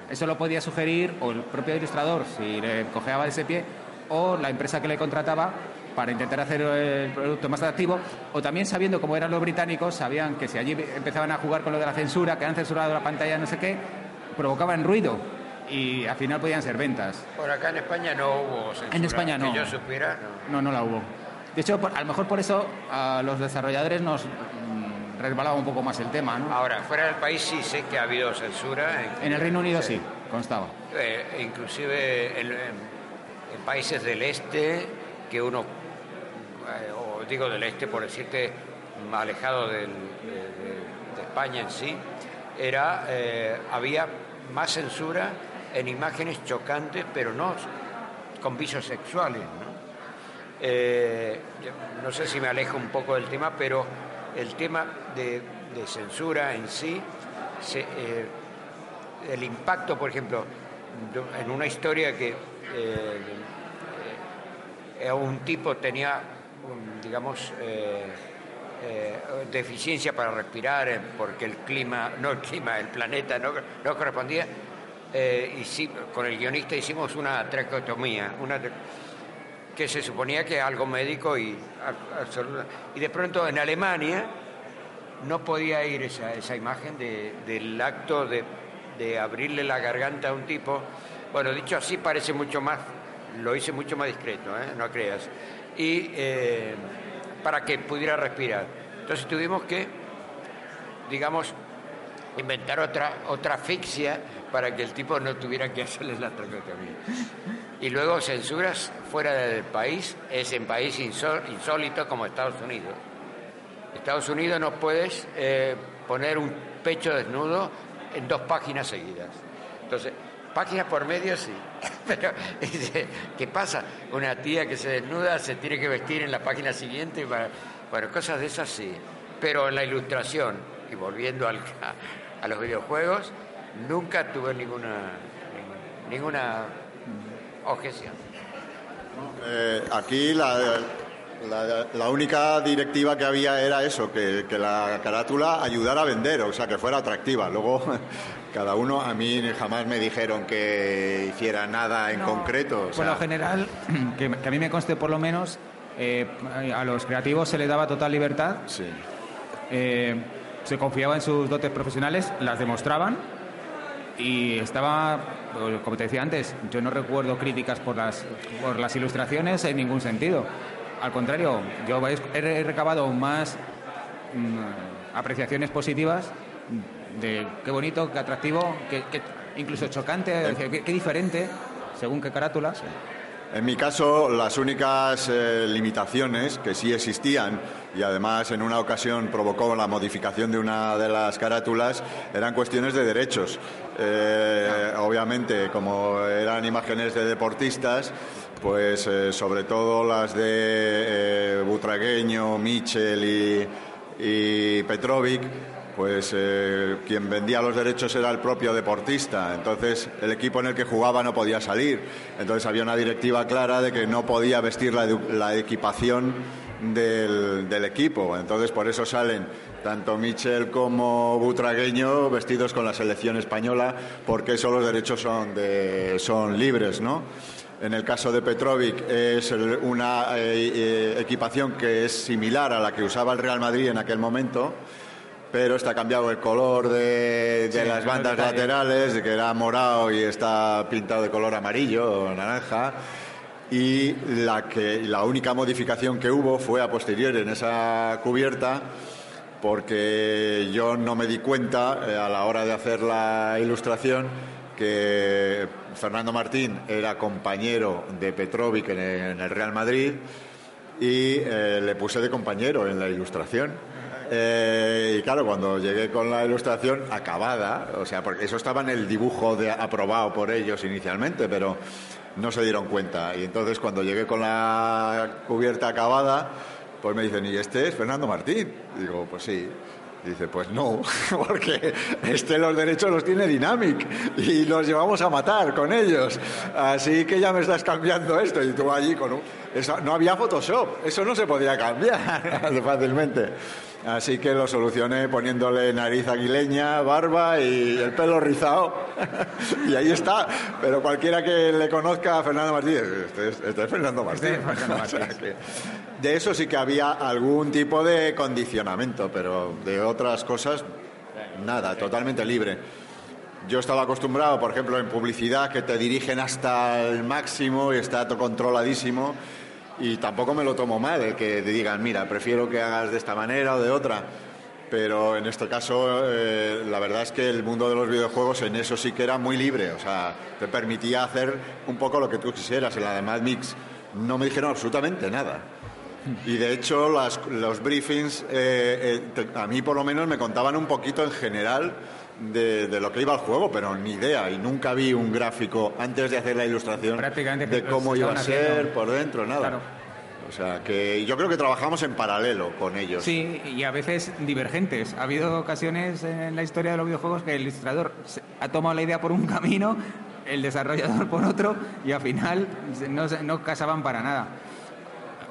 Eso lo podía sugerir o el propio ilustrador, si le cojeaba ese pie, o la empresa que le contrataba para intentar hacer el producto más atractivo, o también sabiendo cómo eran los británicos, sabían que si allí empezaban a jugar con lo de la censura, que han censurado la pantalla, no sé qué, provocaban ruido y al final podían ser ventas. Por acá en España no hubo censura. En España no. Que yo supiera, no. No, no la hubo. De hecho, a lo mejor por eso a los desarrolladores nos mm, resbalaba un poco más el tema, ¿no? Ahora, fuera del país sí sé que ha habido censura. En, el Reino Unido sí, constaba. Eh, inclusive en, países del este, que uno, eh, o digo del este por decirte, alejado de, España en sí, era, eh, había más censura en imágenes chocantes, pero no con visos sexuales. ¿no? Eh, no sé si me alejo un poco del tema, pero el tema de, censura en sí, eh, el impacto, por ejemplo, en una historia que eh, un tipo tenía, digamos, deficiencia para respirar porque el clima, no el clima, el planeta no, no correspondía, eh, con el guionista hicimos una traqueotomía, una, que se suponía que algo médico y, y de pronto en Alemania no podía ir esa, esa imagen del acto de, de abrirle la garganta a un tipo. Bueno, dicho así parece mucho más, lo hice mucho más discreto, ¿eh? no creas. Y eh, para que pudiera respirar. Entonces tuvimos que, digamos, inventar otra, otra asfixia para que el tipo no tuviera que hacerle la tracoctomía. Y luego censuras fuera del país, es en país insólito como Estados Unidos. Estados Unidos no puedes eh, poner un pecho desnudo en dos páginas seguidas. Entonces, páginas por medio sí. <laughs> Pero, ¿qué pasa? Una tía que se desnuda se tiene que vestir en la página siguiente. Para, bueno, cosas de esas sí. Pero en la ilustración, y volviendo al, a los videojuegos, nunca tuve ninguna, ninguna objeción. Eh, aquí la, la, única directiva que había era eso, que, la carátula ayudara a vender, o sea, que fuera atractiva. Luego, <laughs> cada uno, a mí jamás me dijeron que hiciera nada en concreto. Por lo general, <clears throat> que, a mí me conste por lo menos, eh, a los creativos se les daba total libertad. Sí. Eh, se confiaba en sus dotes profesionales, las demostraban y estaba, como te decía antes, yo no recuerdo críticas por las, por las ilustraciones en ningún sentido. Al contrario, yo he recabado más mm, apreciaciones positivas de qué bonito, qué atractivo, qué, incluso chocante, qué, qué, diferente, según qué carátula. En mi caso, las únicas eh, limitaciones que sí existían y además en una ocasión provocó la modificación de una de las carátulas eran cuestiones de derechos. Eh, obviamente, como eran imágenes de deportistas, pues eh, sobre todo las de Butragueño, Michel y Petrovic, pues eh, quien vendía los derechos era el propio deportista. Entonces el equipo en el que jugaba no podía salir. Entonces había una directiva clara de que no podía vestir la, equipación del, equipo. Entonces por eso salen tanto Michel como Butragueño vestidos con la selección española, porque esos los derechos son, de, son libres, ¿no? En el caso de Petrovic es una eh, eh, equipación que es similar a la que usaba el Real Madrid en aquel momento pero está cambiado el color de, las bandas laterales, que era morado y está pintado de color amarillo o naranja. Y la, que, la única modificación que hubo fue a posteriori en esa cubierta, porque yo no me di cuenta eh, a la hora de hacer la ilustración que Fernando Martín era compañero de Petrovic en el, Real Madrid y eh, le puse de compañero en la ilustración. Eh, y claro, cuando llegué con la ilustración acabada, o sea, porque eso estaba en el dibujo de, aprobado por ellos inicialmente, pero no se dieron cuenta. Y entonces cuando llegué con la cubierta acabada, pues me dicen, ¿y este es Fernando Martín? digo, pues sí. dice, pues no, <laughs> porque este los derechos los tiene Dynamic y los llevamos a matar con ellos. Así que ya me estás cambiando esto. Y tú allí con un... Eso, no había Photoshop, eso no se podía cambiar <laughs> fácilmente. Así que lo solucioné poniéndole nariz aguileña, barba y el pelo rizado. <laughs> y ahí está. Pero cualquiera que le conozca a Fernando Martínez, este es, este Fernando Martínez. <laughs> de eso sí que había algún tipo de condicionamiento, pero de otras cosas, nada, totalmente libre. Yo estaba acostumbrado, por ejemplo, en publicidad, que te dirigen hasta el máximo y está todo controladísimo y tampoco me lo tomo mal el que te digan, mira, prefiero que hagas de esta manera o de otra. Pero en este caso, eh, la verdad es que el mundo de los videojuegos en eso sí que era muy libre. O sea, te permitía hacer un poco lo que tú quisieras. En la de Mad Mix no me dijeron absolutamente nada. Y de hecho, los briefings, eh, eh, a mí por lo menos me contaban un poquito en general de, lo que iba al juego, pero ni idea. Y nunca vi un gráfico antes de hacer la ilustración de cómo iba a ser por dentro, nada. O sea, que yo creo que trabajamos en paralelo con ellos. Sí, y a veces divergentes. Ha habido ocasiones en la historia de los videojuegos que el ilustrador ha tomado la idea por un <laughs> camino, el desarrollador por otro, y al final no, no casaban para nada.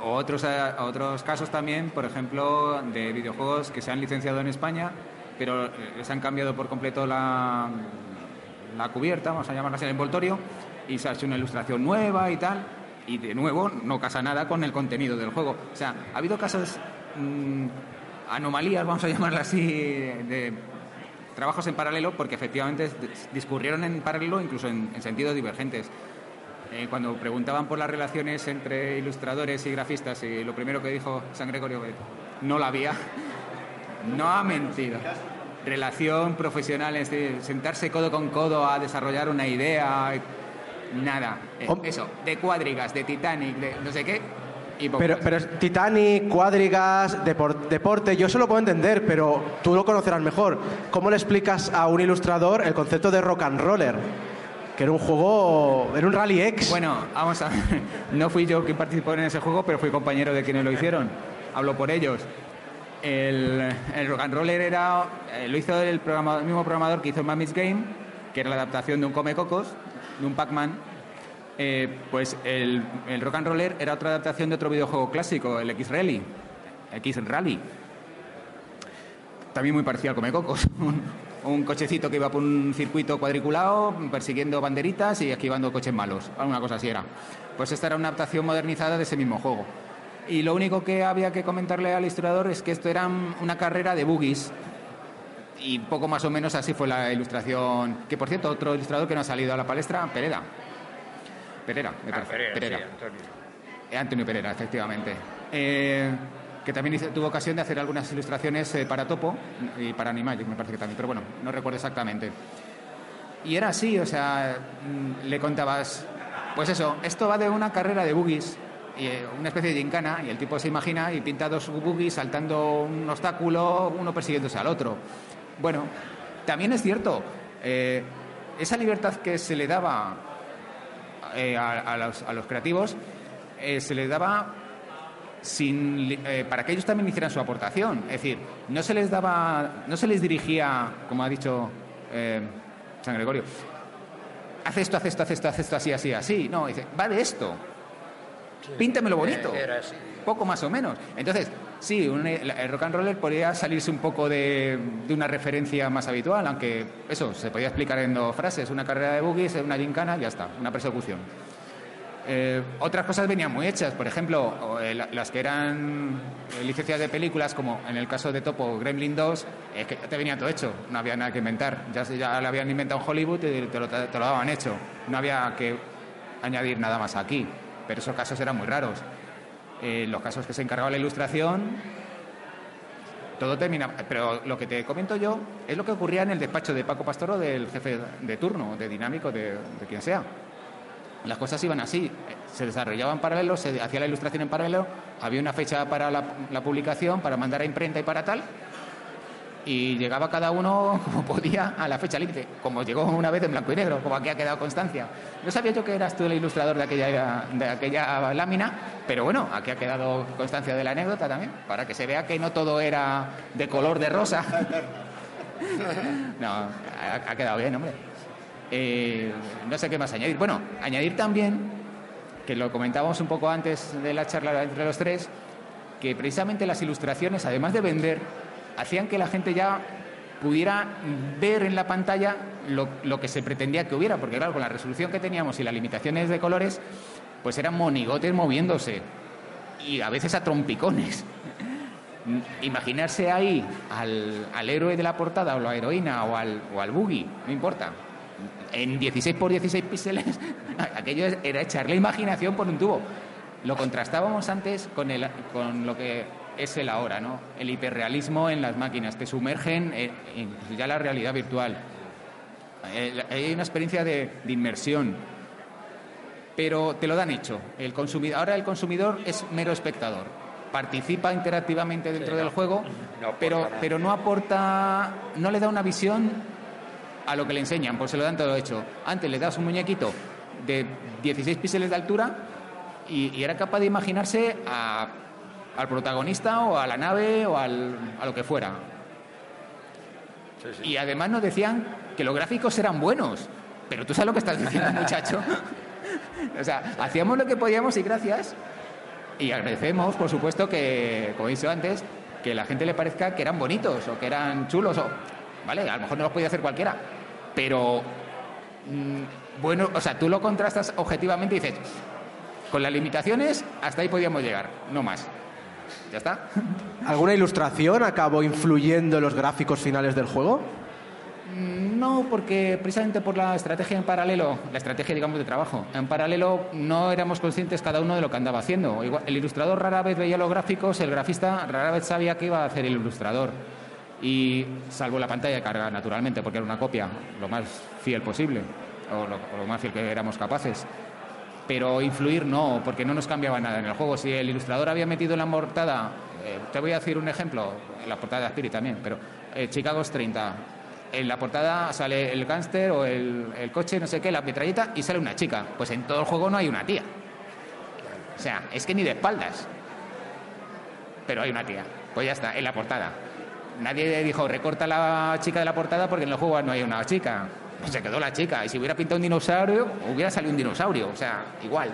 Otros, otros casos también, por ejemplo, de videojuegos que se han licenciado en España pero les han cambiado por completo la, la cubierta, vamos a llamarla así, el envoltorio, y se ha hecho una ilustración nueva y tal, y de nuevo no casa nada con el contenido del juego. O sea, ha habido casos, mm, anomalías, vamos a llamarla así, de trabajos en paralelo porque efectivamente discurrieron en paralelo incluso en, sentidos divergentes. Eh, cuando preguntaban por las relaciones entre ilustradores y grafistas, y lo primero que dijo San Gregorio, no la había, no ha mentido. Relación profesional, es decir, sentarse codo con codo a desarrollar una idea, nada. Eh, eso, de cuadrigas, de Titanic, de no sé qué, pero, pero Titanic, cuadrigas, deporte, yo se lo puedo entender, pero tú lo conocerás mejor. ¿Cómo le explicas a un ilustrador el concepto de rock and roller? Que era un juego, era un Rally X. Bueno, vamos a ver. <laughs> No fui yo quien participó en ese juego, pero fui compañero de quienes lo hicieron. Hablo por ellos. El, and roller era, eh, lo hizo el, mismo programador que hizo el Mammy's Game, que era la adaptación de un Come Cocos, de un Pac-Man eh, pues el, Rock and Roller era otra adaptación de otro videojuego clásico, el X-Rally. X-Rally. También muy parecido al Comecocos. un, <laughs> un cochecito que iba por un circuito cuadriculado, persiguiendo banderitas y esquivando coches malos. Una cosa así era. Pues esta era una adaptación modernizada de ese mismo juego. Y lo único que había que comentarle al ilustrador es que esto era una carrera de boogies. Y poco más o menos así fue la ilustración. Que por cierto, otro ilustrador que no ha salido a la palestra, Pereda. Perera, me ah, Perera. Antonio. Eh, Antonio Perera, efectivamente. Eh, que también tuvo ocasión de hacer algunas ilustraciones eh, para Topo y para Animagic, me parece que también, pero bueno, no recuerdo exactamente. Y era así, o sea, mm, le contabas, pues eso, esto va de una carrera de boogies, una especie de gincana, y el tipo se imagina y pinta dos boogies saltando un obstáculo, uno persiguiéndose al otro. Bueno, también es cierto, esa libertad que se le daba eh, a, los, creativos eh, se les daba sin, eh, para que ellos también hicieran su aportación. Es decir, no se les daba, no se les dirigía, como ha dicho San Gregorio, haz esto, haz esto, haz esto, haz esto, así, así, así. No, dice, va de esto. Píntamelo bonito. Poco más o menos. Entonces, sí, el rock and roller podría salirse un poco de, una referencia más habitual, aunque eso se podía explicar en dos frases: una carrera de boogies, una gincana, ya está, una persecución. Eh, otras cosas venían muy hechas, por ejemplo, eh, las que eran eh, licencias de películas, como en el caso de Topo Gremlin 2, es que te venía todo hecho, no había nada que inventar. Ya, ya lo habían inventado en Hollywood y te lo, te lo daban hecho. No había que añadir nada más aquí, pero esos casos eran muy raros. En los casos que se encargaba la ilustración, todo termina. Pero lo que te comento yo es lo que ocurría en el despacho de Paco Pastoro, del jefe de turno, de dinámico, de, quien sea. Las cosas iban así, se desarrollaban en paralelo, se hacía la ilustración en paralelo, había una fecha para la publicación, para mandar a imprenta y para tal, y llegaba cada uno <laughs> como podía a la fecha límite, como llegó una vez en blanco y negro, como aquí ha quedado constancia. No sabía yo que eras tú el ilustrador de aquella, de aquella lámina, pero bueno, aquí ha quedado constancia de la anécdota también, para que se vea que no todo era de color de rosa. <laughs> no, ha, quedado bien, hombre. Eh, no sé qué más añadir. Bueno, añadir también, que lo comentábamos un poco antes de la charla entre los tres, que precisamente las ilustraciones, además de vender, hacían que la gente ya pudiera ver en la pantalla lo, que se pretendía que hubiera, porque claro, con la resolución que teníamos y las limitaciones de colores, pues eran monigotes moviéndose y a veces a trompicones. <laughs> Imaginarse ahí al, héroe de la portada o la heroína o al, o al boogie, no importa, en 16 por 16 píxeles, <laughs> aquello era echarle imaginación por un tubo. Lo contrastábamos antes con, el, con lo que es el ahora, ¿no? El hiperrealismo en las máquinas, te sumergen en, ya la realidad virtual. Hay una experiencia de, inmersión, pero te lo dan hecho. El consumidor, ahora el consumidor es mero espectador. Participa interactivamente dentro del juego, pero, pero no aporta, no le da una visión a lo que le enseñan, pues se lo dan todo hecho. Antes le das un muñequito de 16 píxeles de altura y era capaz de imaginarse a al protagonista o a la nave o al, a lo que fuera. Y además nos decían que los gráficos eran buenos. Pero tú sabes lo que estás diciendo, <laughs> muchacho. o sea, hacíamos lo que podíamos y gracias. Y agradecemos, por supuesto, que, como he dicho antes, que la gente le parezca que eran bonitos o que eran chulos. O, ¿Vale? A lo mejor no los podía hacer cualquiera. Pero, mm, bueno, o sea, tú lo contrastas objetivamente y dices, con las limitaciones, hasta ahí podíamos llegar, no más. ¿Ya está? ¿Alguna ilustración acabó influyendo en los gráficos finales del juego? Mm, no, porque precisamente por la estrategia en paralelo, la estrategia, digamos, de trabajo, en paralelo no éramos conscientes cada uno de lo que andaba haciendo. el ilustrador rara vez veía los gráficos, el grafista rara vez sabía qué iba a hacer el ilustrador. Y salvo la pantalla de carga, naturalmente, porque era una copia, lo más fiel posible, o lo, más fiel que éramos capaces. Pero influir no, porque no nos cambiaba nada en el juego. Si el ilustrador había metido la portada, eh, te voy a decir un ejemplo, en la portada de Spirit también, pero eh, Chicago's 30, en la portada sale el gángster o el, coche, no sé qué, la metralleta y sale una chica. Pues en todo el juego no hay una tía. O sea, es que ni de espaldas. Pero hay una tía. Pues ya está, en la portada. Nadie dijo, recorta la chica de la portada porque en el juego no hay una chica. Pues se quedó la chica. Y si hubiera pintado un dinosaurio, hubiera salido un dinosaurio. O sea, igual.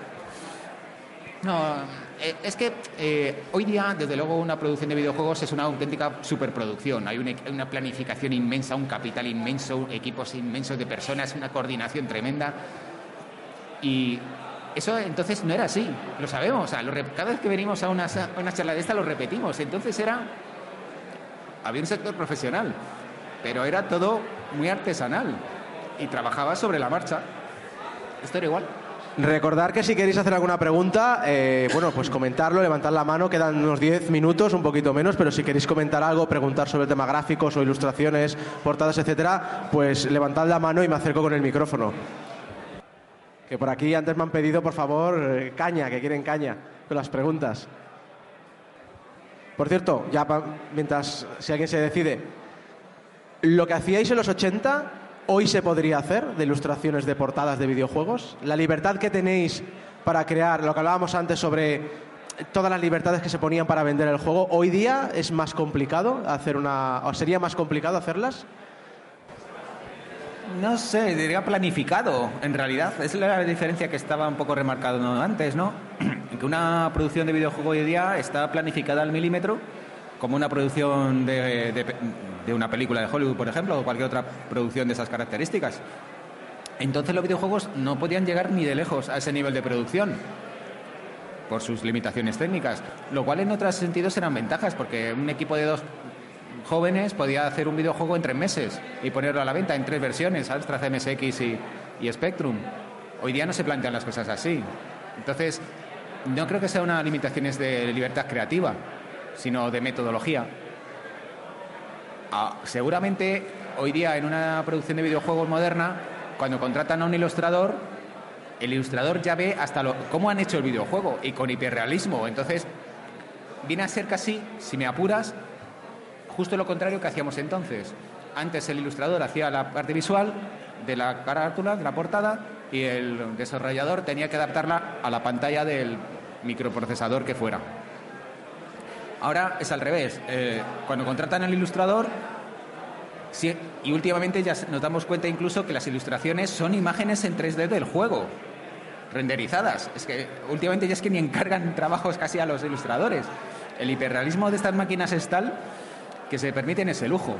No, eh, es que eh, hoy día, desde luego, una producción de videojuegos es una auténtica superproducción. Hay una, planificación inmensa, un capital inmenso, equipos inmensos de personas, una coordinación tremenda. Y eso entonces no era así, lo sabemos. O sea, cada vez que venimos a una, una charla de esta lo repetimos. Entonces era. Había un sector profesional, pero era todo muy artesanal y trabajaba sobre la marcha. Esto era igual. Recordar que si queréis hacer alguna pregunta, eh, bueno, pues comentarlo, levantar la mano, quedan unos 10 minutos, un poquito menos, pero si queréis comentar algo, preguntar sobre el tema gráficos o ilustraciones, portadas, etcétera, pues levantad la mano y me acerco con el micrófono. Que por aquí antes me han pedido, por favor, eh, caña, que quieren caña, con las preguntas. Por cierto, ya mientras, si alguien se decide, lo que hacíais en los 80 hoy se podría hacer de ilustraciones de portadas de videojuegos? La libertad que tenéis para crear, lo que hablábamos antes sobre todas las libertades que se ponían para vender el juego, hoy día es más complicado hacer una o sería más complicado hacerlas? No sé, diría planificado, en realidad. Es la diferencia que estaba un poco remarcado antes, ¿no? <clears throat> que una producción de videojuego hoy día está planificada al milímetro, como una producción de, de una película de Hollywood, por ejemplo, o cualquier otra producción de esas características. Entonces los videojuegos no podían llegar ni de lejos a ese nivel de producción por sus limitaciones técnicas, lo cual en otros sentidos eran ventajas, porque un equipo de dos jóvenes podía hacer un videojuego en tres meses y ponerlo a la venta en tres versiones, Astra, CMSX y, y Spectrum. Hoy día no se plantean las cosas así. Entonces, no creo que sea una limitación de libertad creativa, sino de metodología. Ah, seguramente hoy día en una producción de videojuegos moderna, cuando contratan a un ilustrador, el ilustrador ya ve hasta lo, cómo han hecho el videojuego y con hiperrealismo. Entonces, viene a ser casi, si me apuras, justo lo contrario que hacíamos entonces. Antes el ilustrador hacía la parte visual de la carátula, de la portada, y el desarrollador tenía que adaptarla a la pantalla del microprocesador que fuera. Ahora es al revés. Eh, cuando contratan al ilustrador, y últimamente ya nos damos cuenta incluso que las ilustraciones son imágenes en 3D del juego, renderizadas. Es que últimamente ya es que ni encargan <laughs> trabajos casi a los ilustradores. El hiperrealismo de estas máquinas es tal que se permiten ese lujo.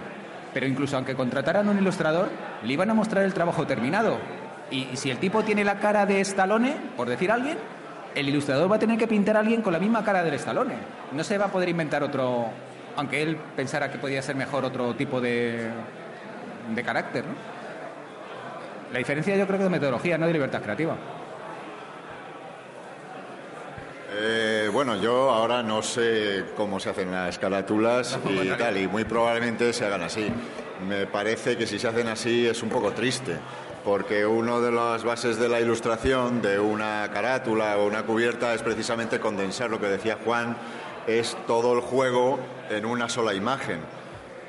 Pero incluso aunque contrataran un ilustrador, le iban a mostrar el trabajo terminado. Y, y si el tipo tiene la cara de Stallone, por decir alguien, el ilustrador va a tener que pintar a alguien con la misma cara del Stallone. No se va a poder inventar otro, aunque él pensara que podía ser mejor otro tipo de, de carácter. ¿no? La diferencia yo creo que de metodología, no de libertad creativa. Eh, bueno, yo ahora no sé cómo se hacen las carátulas y tal, y muy probablemente se hagan así. Me parece que si se hacen así es un poco triste porque una de las bases de la ilustración de una carátula o una cubierta es precisamente condensar lo que decía Juan, es todo el juego en una sola imagen.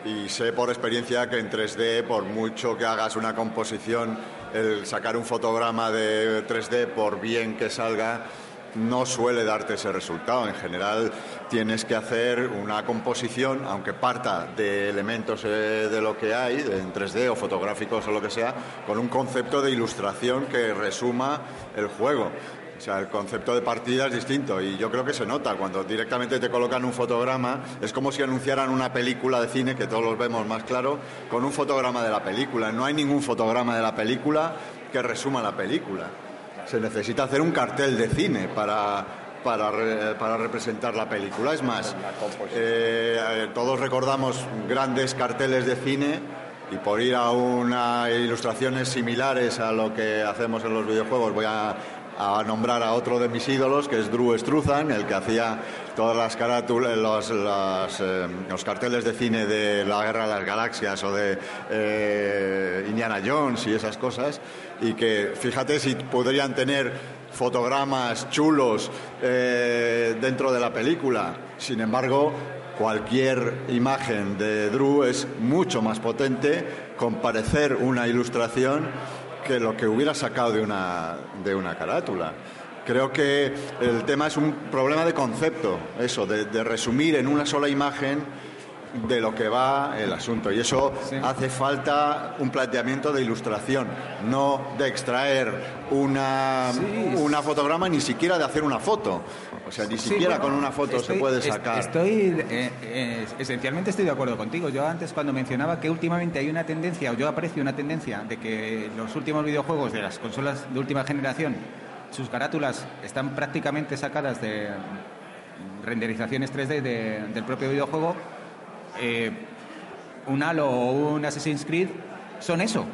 Y sé por experiencia que en 3D, por mucho que hagas una composición, el sacar un fotograma de 3D, por bien que salga, no suele darte ese resultado. En general tienes que hacer una composición, aunque parta de elementos eh, de lo que hay, en 3D o fotográficos o lo que sea, con un concepto de ilustración que resuma el juego. O sea, el concepto de partida es distinto y yo creo que se nota cuando directamente te colocan un fotograma, es como si anunciaran una película de cine, que todos los vemos más claro, con un fotograma de la película. No hay ningún fotograma de la película que resuma la película se necesita hacer un cartel de cine para, para, representar la película. Es más, eh, todos recordamos grandes carteles de cine y por ir a unas ilustraciones similares a lo que hacemos en los videojuegos, voy a, a nombrar a otro de mis ídolos, que es Drew Struzan, el que hacía todas las carátulas, los, eh, los carteles de cine de la Guerra de las Galaxias o de eh, Indiana Jones y esas cosas, y que fíjate si podrían tener fotogramas chulos eh, dentro de la película. Sin embargo, cualquier imagen de Drew es mucho más potente con parecer una ilustración lo que hubiera sacado de una, de una carátula. Creo que el tema es un problema de concepto, eso, de resumir en una sola imagen de lo que va el asunto. Y eso Sí. hace falta un planteamiento de ilustración, no de extraer una, Sí. una fotograma, ni siquiera de hacer una foto. O sea, ni siquiera bueno, con una foto estoy- se puede sacar. Estoy, eh, eh, esencialmente estoy de acuerdo contigo. Yo antes cuando mencionaba que últimamente hay una tendencia, o yo aprecio una tendencia, de que los últimos videojuegos de las consolas de última generación, sus carátulas están prácticamente sacadas de renderizaciones 3D de- del propio videojuego. Eh, un Halo o un Assassin's Creed son eso.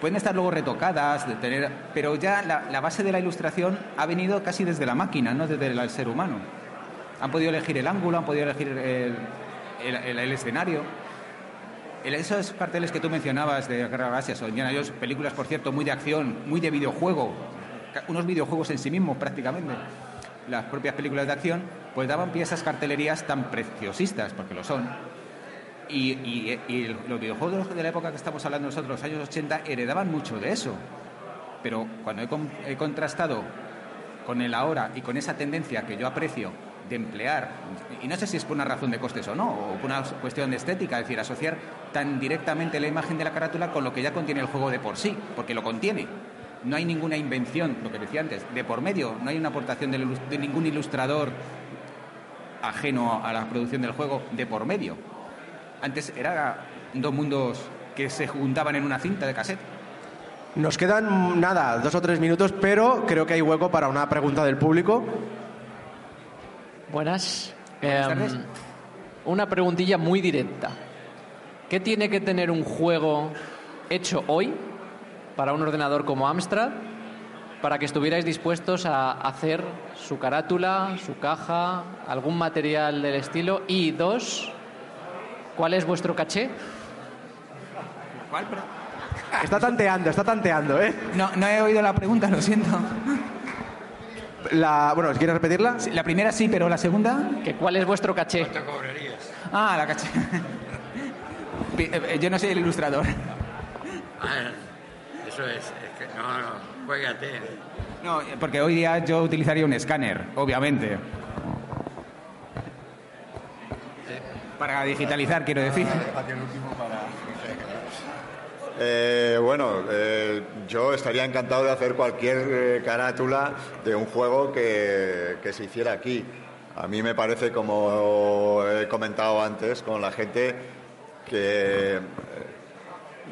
Pueden estar luego retocadas, de tener, pero ya la, base de la ilustración ha venido casi desde la máquina, no desde el ser humano. Han podido elegir el ángulo, han podido elegir el, el- el- escenario. Esos carteles que tú mencionabas de Guerra de o Indiana películas, por cierto, muy de acción, muy de videojuego, unos videojuegos en sí mismos prácticamente, las propias películas de acción, pues daban pie a esas cartelerías tan preciosistas, porque lo son, y, y- y los videojuegos de la época que estamos hablando nosotros, los años 80, heredaban mucho de eso. Pero cuando he, con- he contrastado con el ahora y con esa tendencia que yo aprecio de emplear, y no sé si es por una razón de costes o no, o por una cuestión de estética, es decir, asociar tan directamente la imagen de la carátula con lo que ya contiene el juego de por sí, porque lo contiene. No hay ninguna invención, lo que decía antes, de por medio, no hay una aportación ilus- de ningún ilustrador ajeno a la producción del juego de por medio. Antes era dos mundos que se juntaban en una cinta de cassette. Nos quedan nada, dos o tres minutos, pero creo que hay hueco para una pregunta del público. Buenas. Buenas Em, tardes. una preguntilla muy directa. ¿Qué tiene que tener un juego hecho hoy para un ordenador como Amstrad para que estuvierais dispuestos a hacer su carátula, su caja, algún material del estilo? Y dos, ¿cuál es vuestro caché? ¿Cuál? Está tanteando, está tanteando, ¿eh? No, no he oído la pregunta, lo siento. La, bueno, ¿quieres repetirla? Sí, La primera sí, pero la segunda. ¿Que ¿Cuál es vuestro caché? Ah, la caché. Pi- eh, Yo no soy el ilustrador. Ah, eso es, es que no, no, juégate. No, porque hoy día yo utilizaría un escáner, obviamente. Para digitalizar, quiero decir. Eh, bueno, eh, yo estaría encantado de hacer cualquier eh, carátula de un juego que, que se hiciera aquí. A mí me parece, como he comentado antes con la gente, que eh,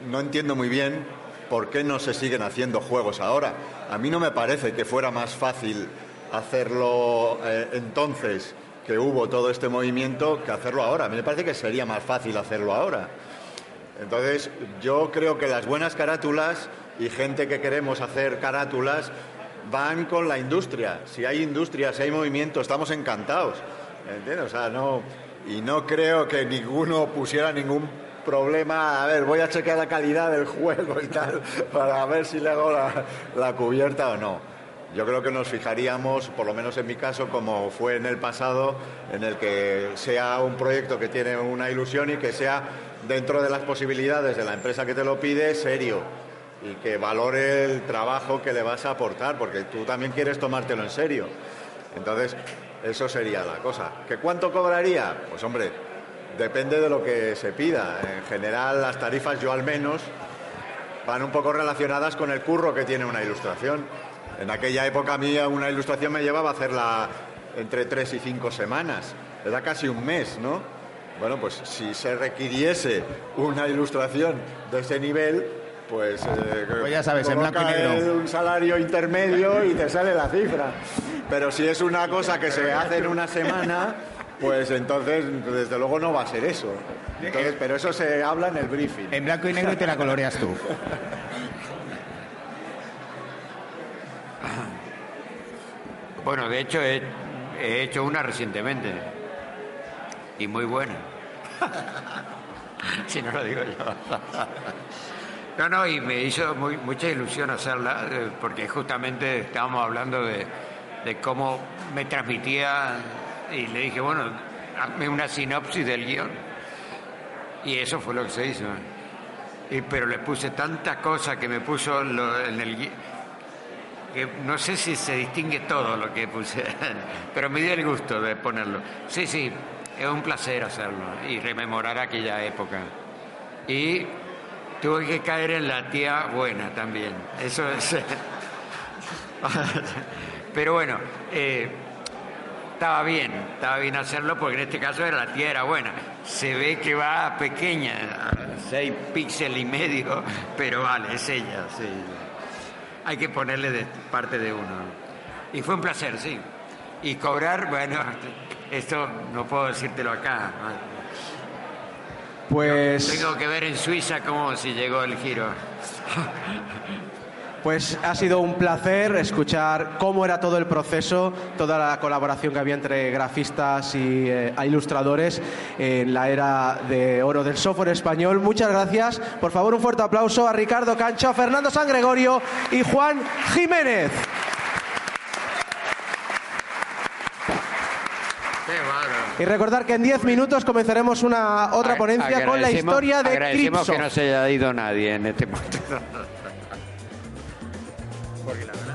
no entiendo muy bien por qué no se siguen haciendo juegos ahora. A mí no me parece que fuera más fácil hacerlo eh, entonces que hubo todo este movimiento que hacerlo ahora. A mí me parece que sería más fácil hacerlo ahora. Entonces, yo creo que las buenas carátulas y gente que queremos hacer carátulas van con la industria. Si hay industria, si hay movimiento, estamos encantados. ¿Entiendes? O sea, no. Y no creo que ninguno pusiera ningún problema. A ver, voy a chequear la calidad del juego y tal, <laughs> para ver si le hago la, cubierta o no. Yo creo que nos fijaríamos, por lo menos en mi caso, como fue en el pasado, en el que sea un proyecto que tiene una ilusión y que sea dentro de las posibilidades de la empresa que te lo pide, serio y que valore el trabajo que le vas a aportar, porque tú también quieres tomártelo en serio. Entonces, eso sería la cosa. ¿Que cuánto cobraría? Pues hombre, depende de lo que se pida. En general, las tarifas, yo al menos, van un poco relacionadas con el curro que tiene una ilustración. En aquella época a mí una ilustración me llevaba a hacerla entre tres y cinco semanas. Era casi un mes, ¿no? Bueno, pues si se requiriese una ilustración de ese nivel, pues, eh, Pues ya sabes, en blanco y negro. un salario intermedio y te sale la cifra. Pero si es una cosa que se hace en una semana, Pues entonces, desde luego no va a ser eso. Entonces, pero eso se habla en el briefing. En blanco y negro y te la coloreas tú. <laughs> Bueno, de hecho he, he hecho una recientemente y muy buena. <laughs> si no lo digo yo. no, no, y me hizo muy- mucha ilusión hacerla eh, porque justamente estábamos hablando de, de cómo me transmitía y le dije, bueno, hazme una sinopsis del guion. Y eso fue lo que se hizo. Y, pero le puse tantas cosas que me puso en el gui- que no sé si se distingue todo lo que puse, <laughs> pero me dio el gusto de ponerlo. Sí, sí, es un placer hacerlo y rememorar aquella época. Y tuve que caer en la tía buena también. Eso es. <laughs> pero bueno, eh, estaba bien, estaba bien hacerlo porque en este caso era la tía era buena. Se ve que va pequeña, a seis píxeles y medio, <laughs> pero vale, es ella, sí. Hay que ponerle de parte de uno. Y fue un placer, sí. Y cobrar, bueno, <laughs> esto no puedo decírtelo acá. Pues, Tengo que ver en Suiza cómo si llegó el giro. <laughs> pues ha sido un placer escuchar cómo era todo el proceso, toda la colaboración que había entre grafistas y eh, ilustradores en la era de oro del software español. Muchas gracias. Por favor, un fuerte aplauso a Ricardo Cancho, Fernando San Gregorio y Juan Jiménez. Y recordar que en 10 minutos comenzaremos una otra ponencia con la historia de Agradecemos Cripso. que no se haya ido nadie en este momento. <laughs> Porque verdad-